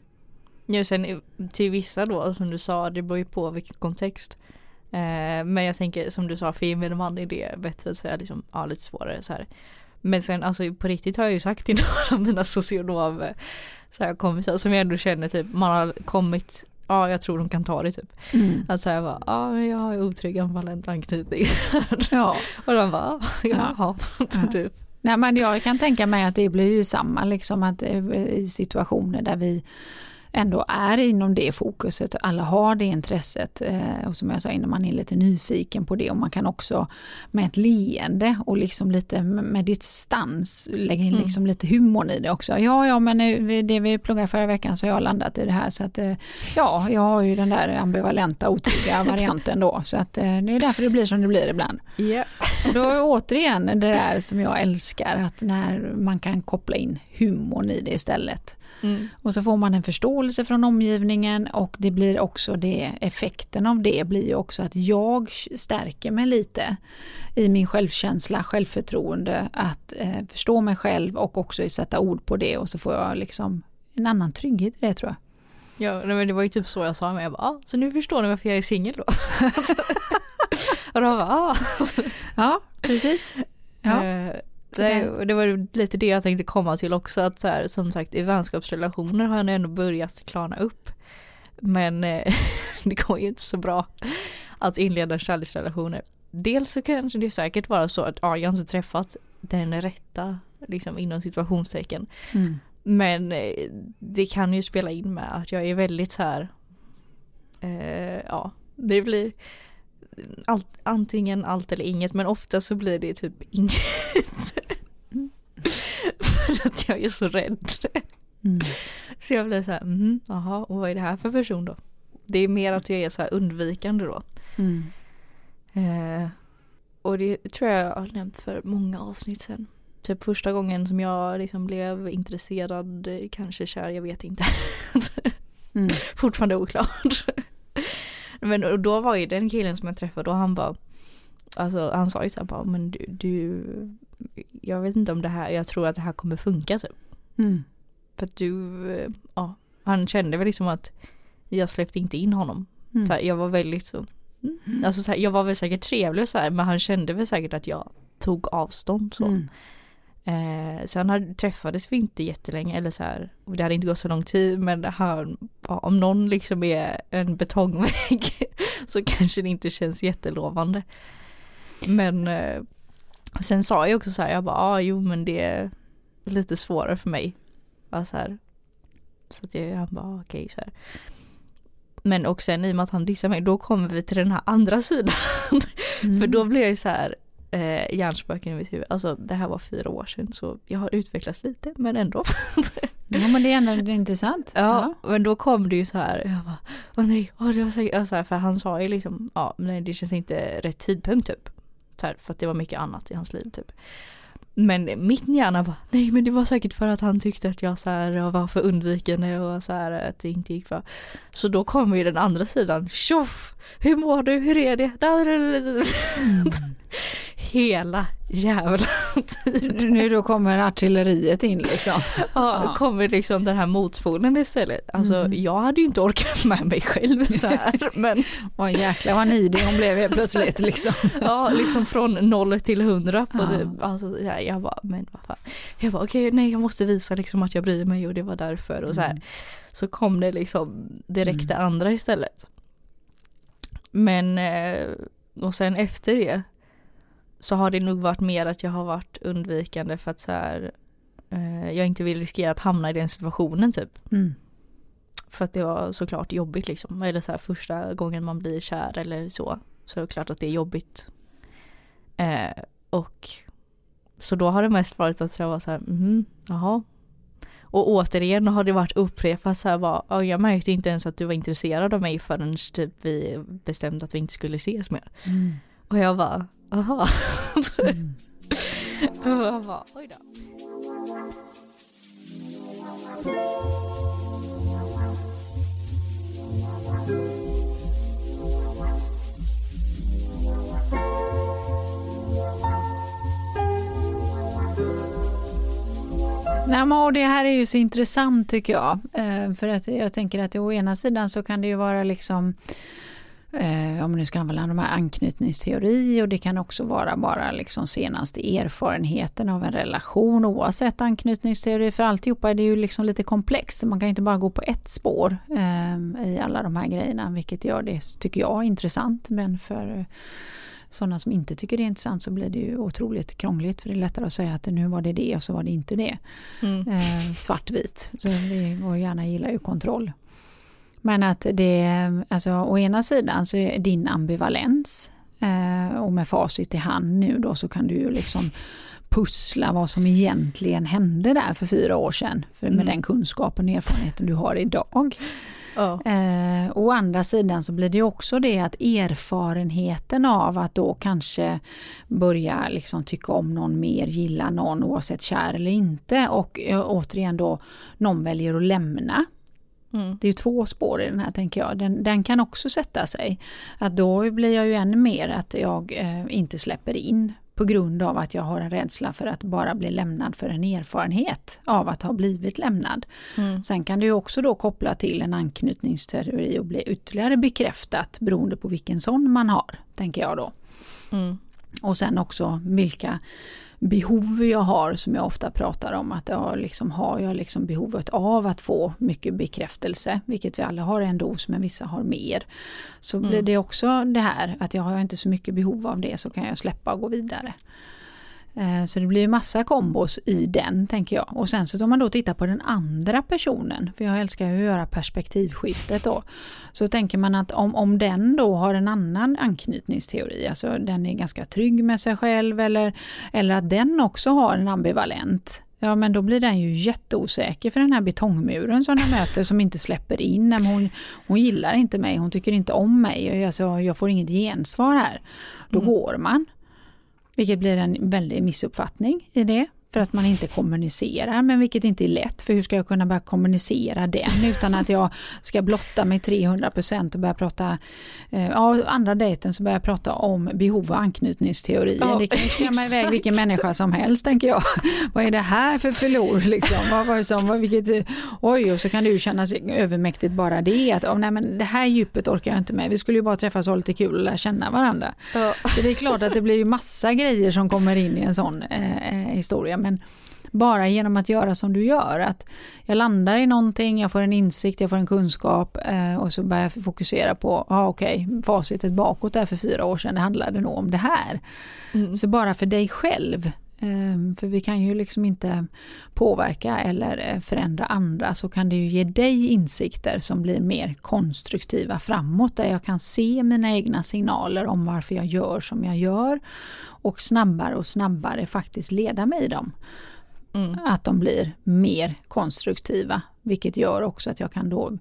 Ja, sen till vissa då som du sa, det beror ju på vilken kontext. Eh, men jag tänker som du sa, för gemene man är det bättre att säga liksom, ja lite svårare så här. Men sen alltså på riktigt har jag ju sagt till <laughs> några av mina socionom eh, så här, kompisar som jag ändå känner typ, man har kommit, ja jag tror de kan ta det typ. Mm. Att säga bara, ja men jag har otrygg ambivalent anknytning. <laughs> Ja. Och de bara, Ja. jaha, Ja. <laughs> typ. Nej, men jag kan tänka mig att det blir ju samma liksom att eh, i situationer där vi ändå är inom det fokuset, alla har det intresset eh, och som jag sa innan man är lite nyfiken på det och man kan också med ett leende och liksom lite med distans lägga in Mm. liksom lite humorn i det också. Ja, ja men det vi pluggade förra veckan så har jag landat i det här så att eh, ja, jag har ju den där ambivalenta otrygga <laughs> varianten då så att eh, det är därför det blir som det blir ibland. Ja. Och då är återigen det där som jag älskar, att när man kan koppla in humorn i det istället. Mm. Och så får man en förståelse förståelse från omgivningen och det blir också det, effekten av det blir ju också att jag stärker mig lite i min självkänsla, självförtroende, att eh, förstå mig själv och också sätta ord på det och så får jag liksom en annan trygghet i det tror jag. Ja, men det var ju typ så jag sa med. Jag bara, ah, så nu förstår ni varför jag är singel då. <laughs> och de bara, ah. Ja, precis. Ja. Eh, det, det var lite det jag tänkte komma till också att så här, som sagt i vänskapsrelationer har jag ändå börjat klarna upp. Men eh, <laughs> det går ju inte så bra att inleda kärleksrelationer. Dels så kanske det säkert vara så att ja, jag har inte träffat den rätta liksom inom situationstecken. Mm. Men eh, det kan ju spela in med att jag är väldigt så här. Eh, ja, det blir allt, antingen allt eller inget men ofta så blir det typ inget. <laughs> för att jag är så rädd. Mm. Så jag blir så här, mhm, jaha, och vad är det här för person då? Det är mer att jag är så här undvikande då. Mm. Eh, och det tror jag jag har nämnt för många avsnitt sen. Typ första gången som jag liksom blev intresserad, eh, kanske kär, jag vet inte. <laughs> Mm. Fortfarande oklart. Men och då var ju den killen som jag träffade och han bara Alltså han sa ju såhär bara men du, du Jag vet inte om det här, jag tror att det här kommer funka typ. Mm. För att du, ja Han kände väl liksom att Jag släppte inte in honom. Mm. Så här, jag var väldigt så Mm. Alltså så här, jag var väl säkert trevlig och så här, men han kände väl säkert att jag tog avstånd så. Mm. Eh, sen hade, träffades vi inte jättelänge eller så här, och det hade inte gått så lång tid men han, om någon liksom är en betongvägg <laughs> så kanske det inte känns jättelovande. Men eh, sen sa jag också så här, jag bara, ah, jo men det är lite svårare för mig. Bara så här. Så att jag, han bara, ah, okej så här. Men och sen i och med att han dissar mig, då kommer vi till den här andra sidan. Mm. <laughs> För då blir jag ju så här eh, hjärnspöken i mitt huvud. Alltså det här var fyra år sedan så jag har utvecklats lite men ändå. Ja men det är ändå intressant. Ja, men då kom det ju så här, jag bara, åh nej, åh det var säkert, alltså, för han sa ju liksom, ja nej det känns inte rätt tidpunkt typ. Så här, för att det var mycket annat i hans liv typ. Men min hjärna bara, nej men det var säkert för att han tyckte att jag så här var för undvikande och så här att det inte gick bra. Så då kommer ju den andra sidan, tjoff! Hur mår du? Hur är det? Mm. Hela jävla tiden. Nu då kommer artilleriet in liksom. Ja, då kommer liksom den här motpolen istället. Alltså Mm. jag hade ju inte orkat <laughs> med mig själv så här. Men Åh jäklar vad nidig hon blev helt plötsligt liksom. <laughs> ja, liksom från noll till hundra på Ja. det. Alltså, ja, jag bara, men vad fan. Jag bara okej, nej jag måste visa liksom att jag bryr mig och det var därför och så här. Mm. Så kom det liksom direkt det andra istället. Men eh, och sen efter det så har det nog varit mer att jag har varit undvikande för att så här eh, jag inte vill riskera att hamna i den situationen typ. Mm. För att det var såklart jobbigt liksom. Eller så här första gången man blir kär eller så. Så är det klart att det är jobbigt. Eh, och så då har det mest varit att jag var så här, mhm, jaha. Och återigen har det varit upprepat så här bara, "Ja, jag märkte inte ens att du var intresserad av mig förrän typ vi bestämde att vi inte skulle ses mer. Mm. Och jag bara, aha. <laughs> Mm. jag bara, oj då. Nej, men det här är ju så intressant tycker jag. Eh, för att jag tänker att å ena sidan så kan det ju vara liksom eh, om man nu ska använda de här anknytningsteori och det kan också vara bara liksom senaste erfarenheten av en relation oavsett anknytningsteori för alltihopa är det ju liksom lite komplext. Man kan ju inte bara gå på ett spår eh, i alla de här grejerna vilket gör det, tycker jag, intressant men för eh, sådana som inte tycker det är intressant så blir det ju otroligt krångligt för det är lättare att säga att nu var det det och så var det inte det. Mm. Eh, svartvit. Så vi, vår hjärna gillar ju kontroll. Men att det, alltså å ena sidan så är din ambivalens eh, och med facit i hand nu då så kan du ju liksom pussla vad som egentligen hände där för fyra år sedan. För med Mm. den kunskapen och erfarenheten du har idag. Ja. Eh, å andra sidan så blir det också det att erfarenheten av att då kanske börja liksom tycka om någon mer, gilla någon oavsett kär eller inte och eh, återigen då någon väljer att lämna. Mm. Det är ju två spår i den här tänker jag. Den, den kan också sätta sig. Att då blir jag ju ännu mer att jag eh, inte släpper in på grund av att jag har en rädsla för att bara bli lämnad för en erfarenhet av att ha blivit lämnad. Mm. Sen kan det ju också då koppla till en anknytningsteori och bli ytterligare bekräftat beroende på vilken sån man har, tänker jag då. Mm. Och sen också vilka behov jag har som jag ofta pratar om. Att jag liksom, har jag liksom behovet av att få mycket bekräftelse, vilket vi alla har en dos men vissa har mer. Så Mm. blir det också det här att jag har inte så mycket behov av det så kan jag släppa och gå vidare. Eh, Så det blir massa kombos i den tänker jag. Och sen så om man då tittar på den andra personen, för jag älskar ju att göra perspektivskiftet då. Så tänker man att om, om den då har en annan anknytningsteori, alltså den är ganska trygg med sig själv eller, eller att den också har en ambivalent. Ja men då blir den ju jätteosäker för den här betongmuren som den möter som inte släpper in. Men Hon, hon gillar inte mig, hon tycker inte om mig, alltså, jag får inget gensvar här. Då Mm. går man. Vilket blir en väldig missuppfattning i det. För att man inte kommunicerar, men vilket inte är lätt. För hur ska jag kunna börja kommunicera den utan att jag ska blotta mig 300% och börja prata, eh, ja andra dejten så börjar jag prata om behov och anknytningsteorier. Ja, det kan ju skrämma iväg vilken människa som helst tänker jag. vad är det här för förlor liksom? Vad, vad är som, vad, vilket, oj, och så kan det ju kännas övermäktigt bara det. Att, oh, nej, men det här djupet orkar jag inte med. Vi skulle ju bara träffas och ha lite kul och lära känna varandra. Ja. Så det är klart att det blir ju massa grejer som kommer in i en sån eh, eh, historia. Men bara genom att göra som du gör. Att jag landar i någonting, jag får en insikt, jag får en kunskap eh, och så börjar jag fokusera på, ja ah, okej, facitet bakåt där för fyra år sedan, det handlade nog om det här. Mm. Så bara för dig själv, för vi kan ju liksom inte påverka eller eh, förändra andra, så kan det ju ge dig insikter som blir mer konstruktiva framåt, där jag kan se mina egna signaler om varför jag gör som jag gör och snabbare och snabbare faktiskt leda mig i dem. Mm. Att de blir mer konstruktiva, vilket gör också att jag kan då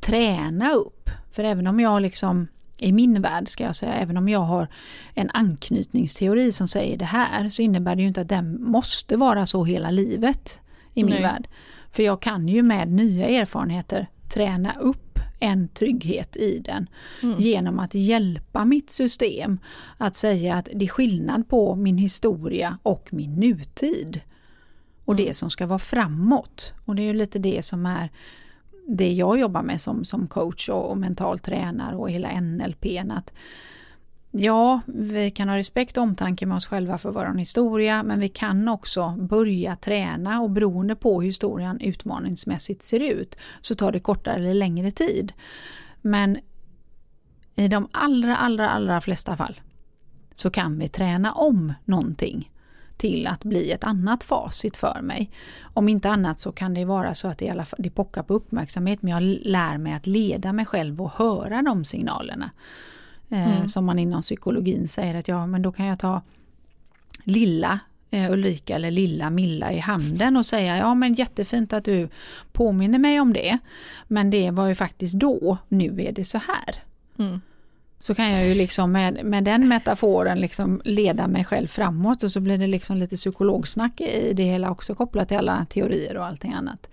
träna upp. För även om jag liksom i min värld ska jag säga, även om jag har en anknytningsteori som säger det här så innebär det ju inte att den måste vara så hela livet i min Nej. värld. För jag kan ju med nya erfarenheter träna upp en trygghet i den Mm. genom att hjälpa mitt system att säga att det är skillnad på min historia och min nutid. Och det som ska vara framåt. Och det är ju lite det som är det jag jobbar med som, som coach och, och mental tränare och hela NLP. Att ja, vi kan ha respekt och omtanke med oss själva för vår historia men vi kan också börja träna och beroende på hur historien utmaningsmässigt ser ut så tar det kortare eller längre tid. Men i de allra, allra, allra flesta fall så kan vi träna om någonting till att bli ett annat facit för mig. Om inte annat så kan det vara så att det, i alla fall, det pockar på uppmärksamhet men jag lär mig att leda mig själv och höra de signalerna. Eh, Mm. Som man inom psykologin säger att ja men då kan jag ta lilla eh, Ulrika eller lilla Milla i handen och säga ja men jättefint att du påminner mig om det. Men det var ju faktiskt då, nu är det så här. Mm. Så kan jag ju liksom med, med den metaforen liksom leda mig själv framåt och så blir det liksom lite psykologsnack i det hela också kopplat till alla teorier och allting annat.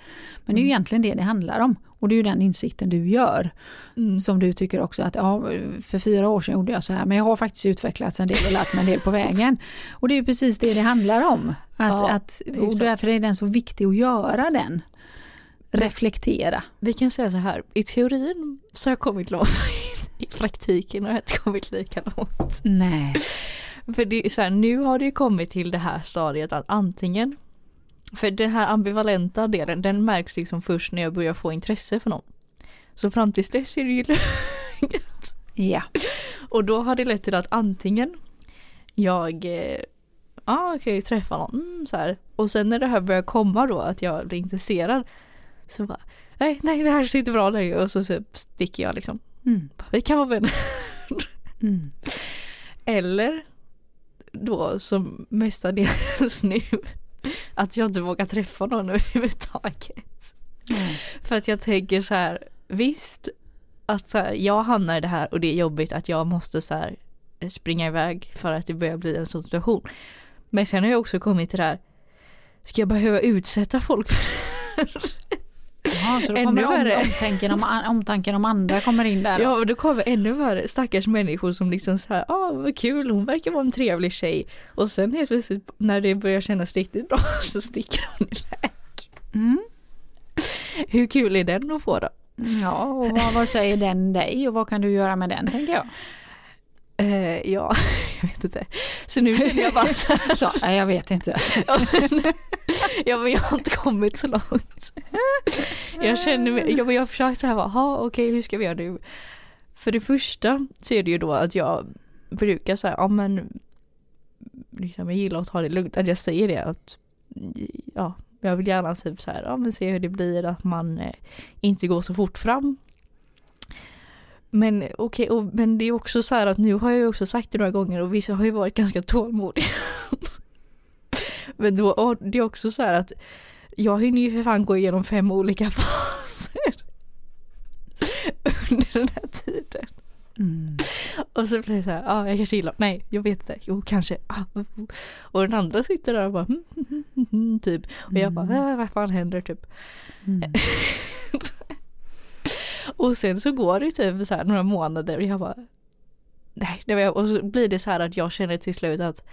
Men det är ju Mm. egentligen det det handlar om och det är ju den insikten du gör Mm. som du tycker också att ja, för fyra år sedan gjorde jag så här men jag har faktiskt utvecklats en del och lärt mig en del på vägen. <laughs> Och det är ju precis det det handlar om. Att, Ja, att, och därför är den så viktig att göra den. Reflektera. Vi kan säga så här, i teorin så har jag kommit långt, i praktiken har jag inte kommit lika långt. Nej. För det är så här, nu har det ju kommit till det här stadiet att antingen, för den här ambivalenta delen den märks liksom först när jag börjar få intresse för någon. Så fram tills dess är det ju <laughs> lugnt. Ja. Och då har det lett till att antingen jag eh, Ja okej, träffa någon mm, så här. Och sen när det här börjar komma då att jag blir intresserad Så bara Nej, nej det här ser inte bra längre och så, så sticker jag liksom Mm. Vi kan vara vänner Mm. Eller då som mestadels nu att jag inte vågar träffa någon överhuvudtaget. Mm. För att jag tänker så här, visst att så här, jag hamnar i det här och det är jobbigt att jag måste så här springa iväg för att det börjar bli en sån situation. Men sen har jag också kommit till det här, ska jag behöva utsätta folk för Jaha, så då Ännu kommer om, omtanken, om, omtanken om andra kommer in där. då. Ja och då kommer ännu värre stackars människor som liksom så här, ah vad kul, hon verkar vara en trevlig tjej. Och sen helt plötsligt när det börjar kännas riktigt bra <laughs> så sticker hon iväg. Mm. Hur kul är den att få då? Ja, och vad, vad säger den dig och vad kan du göra med den tänker jag. Eh, ja, <laughs> jag vet inte. Så nu känner jag bara så här, <laughs> Så, nej, jag vet inte. <laughs> ja, men, ja men jag har inte kommit så långt. Jag känner mig, ja, men jag har försökt så här, bara, "Ha, okej hur ska vi göra nu? För det första så är det ju då att jag brukar säga, ja men liksom, jag gillar att ta det lugnt, att jag säger det att ja, jag vill gärna typ så här, ja men se hur det blir att man eh, inte går så fort fram. Men okej, och, men det är också så här att nu har jag ju också sagt det några gånger och vissa har ju varit ganska tålmodiga. <laughs> men då, det är också så här att jag hinner ju för fan gå igenom fem olika <laughs> faser under den här tiden. Mm. Och så blir det så här, ja ah, jag kanske gillar, nej jag vet inte, jo kanske. Ah, mm, mm. och den andra sitter där och bara mm, mm, mm, mm, typ. Och jag bara, äh, vad fan händer typ. <laughs> Och sen så går det typ så några månader och jag bara Nej, det var, och så blir det så här att jag känner till slut att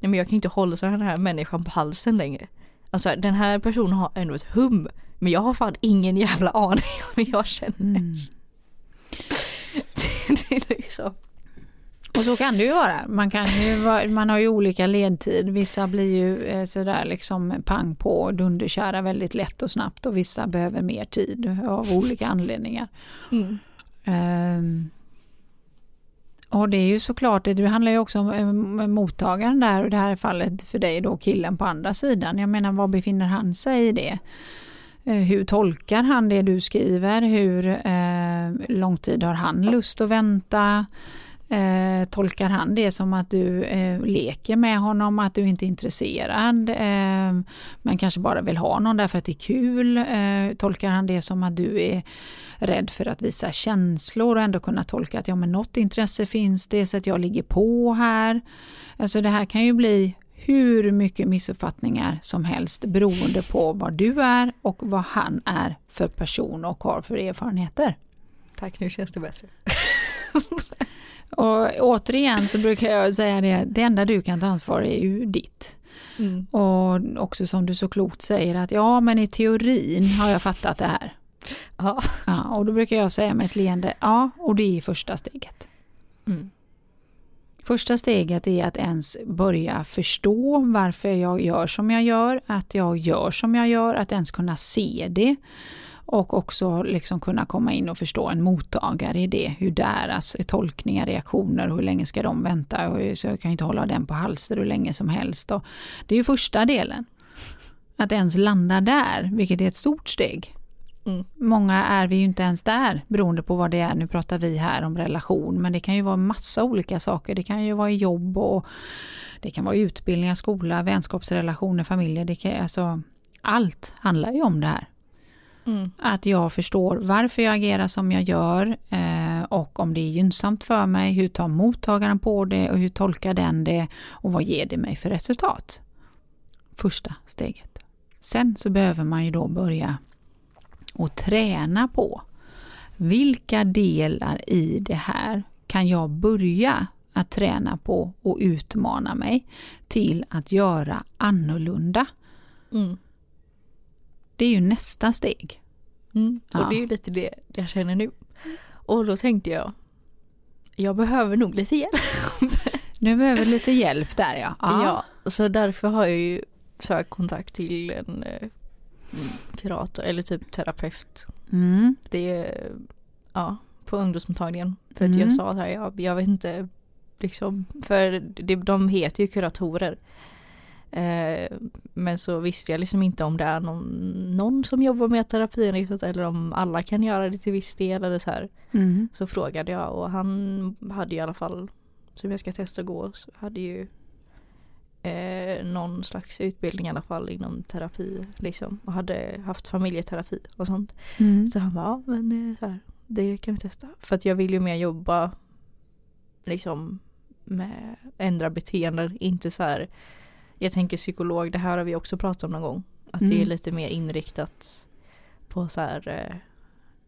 Nej men jag kan inte hålla så den här människan på halsen längre. Alltså den här personen har ändå ett hum men jag har fan ingen jävla aning om hur jag känner. Mm. <laughs> det är liksom Och så kan det ju vara. Man, kan ju, vara- man har ju olika ledtid. Vissa blir ju eh, sådär liksom pang på dunderköra väldigt lätt och snabbt och vissa behöver mer tid av olika anledningar. mm. Ehm, och det är ju såklart, det handlar ju också om eh, mottagaren där och i det här fallet för dig då killen på andra sidan. Jag menar var befinner han sig i det? Eh, Hur tolkar han det du skriver? Hur eh, lång tid har han lust att vänta? Eh, tolkar han det som att du eh, leker med honom, att du inte är intresserad, eh, men kanske bara vill ha någon därför att det är kul? Eh, tolkar han det som att du är rädd för att visa känslor och ändå kunna tolka att ja men något intresse finns det så att jag ligger på här. Alltså det här kan ju bli hur mycket missuppfattningar som helst beroende på vad du är och vad han är för person och har för erfarenheter. Tack nu känns det bättre. <laughs> Och återigen så brukar jag säga det, det enda du kan ta ansvar är ju ditt. Mm. Och också som du så klokt säger att ja men i teorin har jag fattat det här. Ja. Ja, och då brukar jag säga med ett leende, ja och det är första steget. Mm. Första steget är att ens börja förstå varför jag gör som jag gör, att jag gör som jag gör, att ens kunna se det och också liksom kunna komma in och förstå en mottagare i det, hur deras tolkningar, reaktioner, hur länge ska de vänta, och så jag kan inte hålla den på halster hur länge som helst. Och det är ju första delen. Att ens landa där, vilket är ett stort steg. Mm. Många är vi ju inte ens där beroende på vad det är. Nu pratar vi här om relation men det kan ju vara massa olika saker. Det kan ju vara jobb och det kan vara utbildningar, skola, vänskapsrelationer, familjer. Det kan, alltså, allt handlar ju om det här. Mm. Att jag förstår varför jag agerar som jag gör eh, och om det är gynnsamt för mig, hur tar mottagaren på det och hur tolkar den det och vad ger det mig för resultat? Första steget. Sen så behöver man ju då börja och träna på vilka delar i det här kan jag börja att träna på och utmana mig till att göra annorlunda. Mm. Det är ju nästa steg. Mm. Och Ja. det är ju lite det jag känner nu. Och då tänkte jag, jag behöver nog lite hjälp. <laughs> Nu behöver lite hjälp där ja. Ja. så därför har jag ju sökt kontakt till en eh, kurator eller typ terapeut. Mm. Det är, ja, på ungdomsmottagningen. För att Mm. jag sa så här, jag, jag vet inte, liksom, för det, de heter ju kuratorer. Eh, men så visste jag liksom inte om det är någon, någon som jobbar med terapiinriktat eller om alla kan göra det till viss del eller så här. Mm. Så frågade jag och han hade i alla fall, som jag ska testa gå, så hade ju eh, någon slags utbildning i alla fall inom terapi liksom. Och hade haft familjeterapi och sånt. Mm. Så han bara, ja men eh, så här, det kan vi testa. För att jag vill ju mer jobba liksom med ändra beteenden, inte så här. Jag tänker psykolog, det här har vi också pratat om någon gång. Att det är Mm. lite mer inriktat på så här, eh,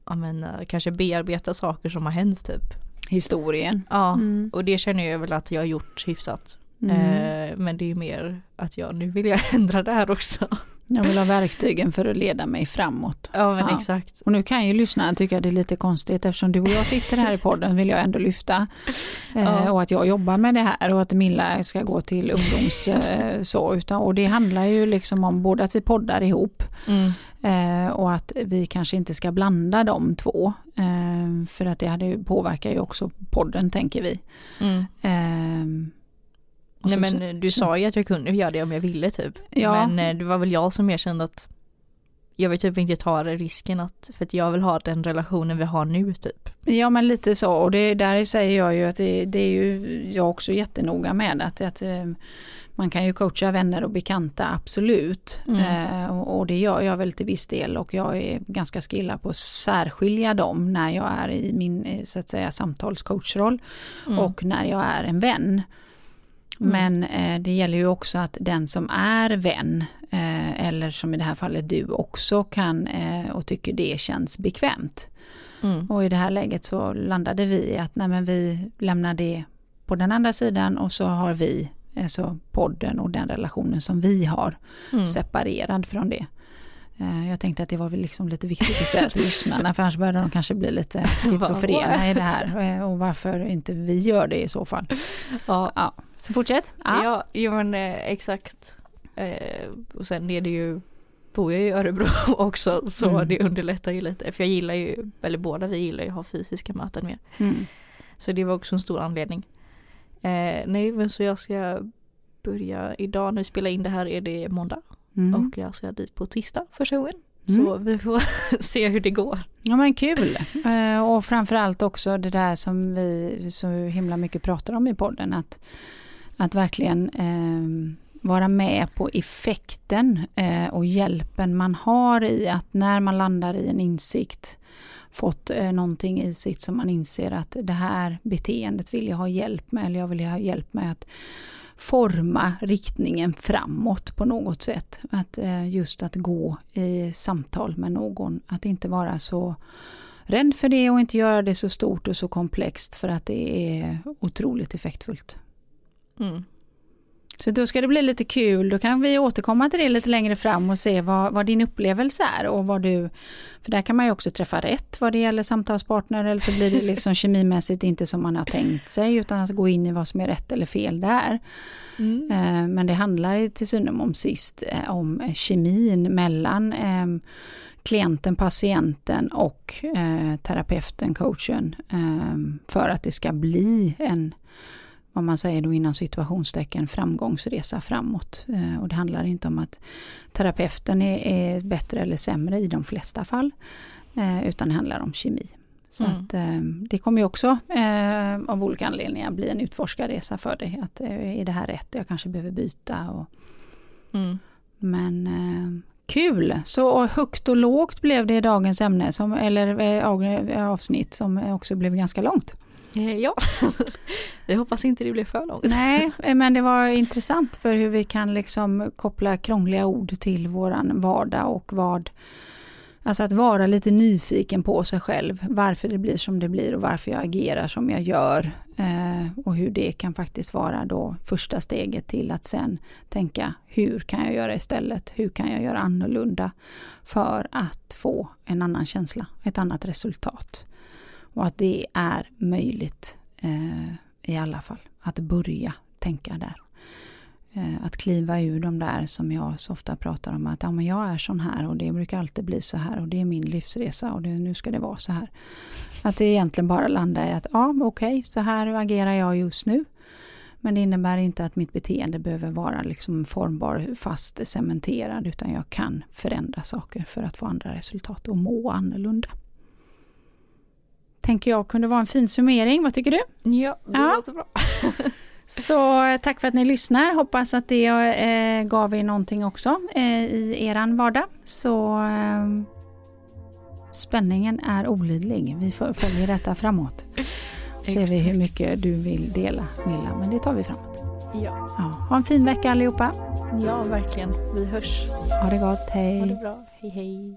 ja men eh, kanske bearbeta saker som har hänt typ. Historien. Ja, Mm. och det känner jag väl att jag har gjort hyfsat. Mm. Eh, men det är mer att jag, nu vill jag <laughs> ändra det här också. Jag vill ha verktygen för att leda mig framåt. Ja men Ja. exakt. Och nu kan ju lyssnarna tycka det är lite konstigt eftersom du och jag sitter här i podden vill jag ändå lyfta. Eh, Ja. och att jag jobbar med det här och att Milla ska gå till ungdoms eh, så. Utan, och det handlar ju liksom om både att vi poddar ihop Mm. eh, och att vi kanske inte ska blanda de två. Eh, för att det hade, påverkar ju också podden tänker vi. Mm. Nej så- men så- eh, du sa ju att jag kunde göra det om jag ville typ. Ja. Men eh, det var väl jag som mer kände att jag vill typ inte ta risken att, för att jag vill ha den relationen vi har nu typ. Ja men lite så och det där säger jag ju att det, det är ju jag också jättenoga med att, att eh, man kan ju coacha vänner och bekanta absolut Mm. eh, och, och det gör jag väl till viss del och jag är ganska skillad på att särskilja dem när jag är i min så att säga samtalscoachroll Mm. och när jag är en vän. Mm. Men eh, det gäller ju också att den som är vän eh, eller som i det här fallet du också kan eh, och tycker det känns bekvämt. Mm. Och i det här läget så landade vi i att nej men vi lämnar det på den andra sidan och så har vi alltså podden och den relationen som vi har Mm. separerad från det. Eh, Jag tänkte att det var väl liksom lite viktigt att säga <laughs> till lyssnarna för annars började de kanske bli lite <laughs> schizofrena i det här eh, och varför inte vi gör det i så fall. Ja, Ja, så fortsätt. Ja. ja jo, men eh, exakt. Och sen är det ju, bor jag i Örebro <laughs> också så Mm. det underlättar ju lite. För jag gillar ju, eller båda vi gillar ju att ha fysiska möten mer. Mm. Så det var också en stor anledning. Nej men så jag ska börja idag när vi spelar in det här är det måndag. Mm. Och jag ska dit på tisdag första gången. Så vi får <laughs> se hur det går. Ja men kul. Eh, och framförallt också det där som vi så himla mycket pratar om i podden. Att, att verkligen eh, vara med på effekten eh, och hjälpen man har i att när man landar i en insikt fått eh, någonting i sitt som man inser att det här beteendet vill jag ha hjälp med eller jag vill ha hjälp med att forma riktningen framåt på något sätt. Att eh, just att gå i samtal med någon, att inte vara så rädd för det och inte göra det så stort och så komplext för att det är otroligt effektfullt. Mm. Så då ska det bli lite kul, då kan vi återkomma till det lite längre fram och se vad, vad din upplevelse är och vad du, för där kan man ju också träffa rätt vad det gäller samtalspartner eller så blir det liksom kemimässigt inte som man har tänkt sig utan att gå in i vad som är rätt eller fel där. Mm. Eh, Men det handlar till syvende om sist eh, om kemin mellan eh, klienten, patienten och eh, terapeuten, coachen. eh, För att det ska bli en, vad man säger då inom situationstecken, framgångsresa framåt. Eh, Och det handlar inte om att terapeuten är, är bättre eller sämre i de flesta fall. eh, Utan det handlar om kemi. Så Mm. att, eh, det kommer ju också av olika anledningar bli en utforskarresa för dig. Att, är det här rätt? Jag kanske behöver byta. Och, Mm. men kul! Så högt och lågt blev det i dagens ämne, som, eller av- avsnitt som också blev ganska långt. Eh, Ja, <laughs> jag hoppas inte det blir för långt. Nej, eh, men det var intressant för hur vi kan liksom koppla krångliga ord till våran vardag och vad Alltså att vara lite nyfiken på sig själv, varför det blir som det blir och varför jag agerar som jag gör. Eh, och hur det kan faktiskt vara då första steget till att sen tänka hur kan jag göra istället? Hur kan jag göra annorlunda för att få en annan känsla, ett annat resultat? Och att det är möjligt eh, i alla fall, att börja tänka där. Eh, att kliva ur de där som jag så ofta pratar om att ja, men jag är sån här och det brukar alltid bli så här och det är min livsresa och det, nu ska det vara så här. Att det egentligen bara landar i att ja okej så här agerar jag just nu. Men det innebär inte att mitt beteende behöver vara liksom formbar, fast cementerad utan jag kan förändra saker för att få andra resultat och må annorlunda. Tänker jag kunde vara en fin summering, vad tycker du? Ja, det Ja. låter bra. <laughs> Så eh, tack för att ni lyssnar. Hoppas att det eh, gav er någonting också eh, i eran vardag. Så eh, spänningen är olidlig. Vi följer detta framåt. <laughs> Ser vi hur mycket du vill dela Milla, men det tar vi framåt. Ja. Ja, ha en fin vecka allihopa. ja, verkligen. Vi hörs. Ha det gott, hej. Ha det bra. Hej hej.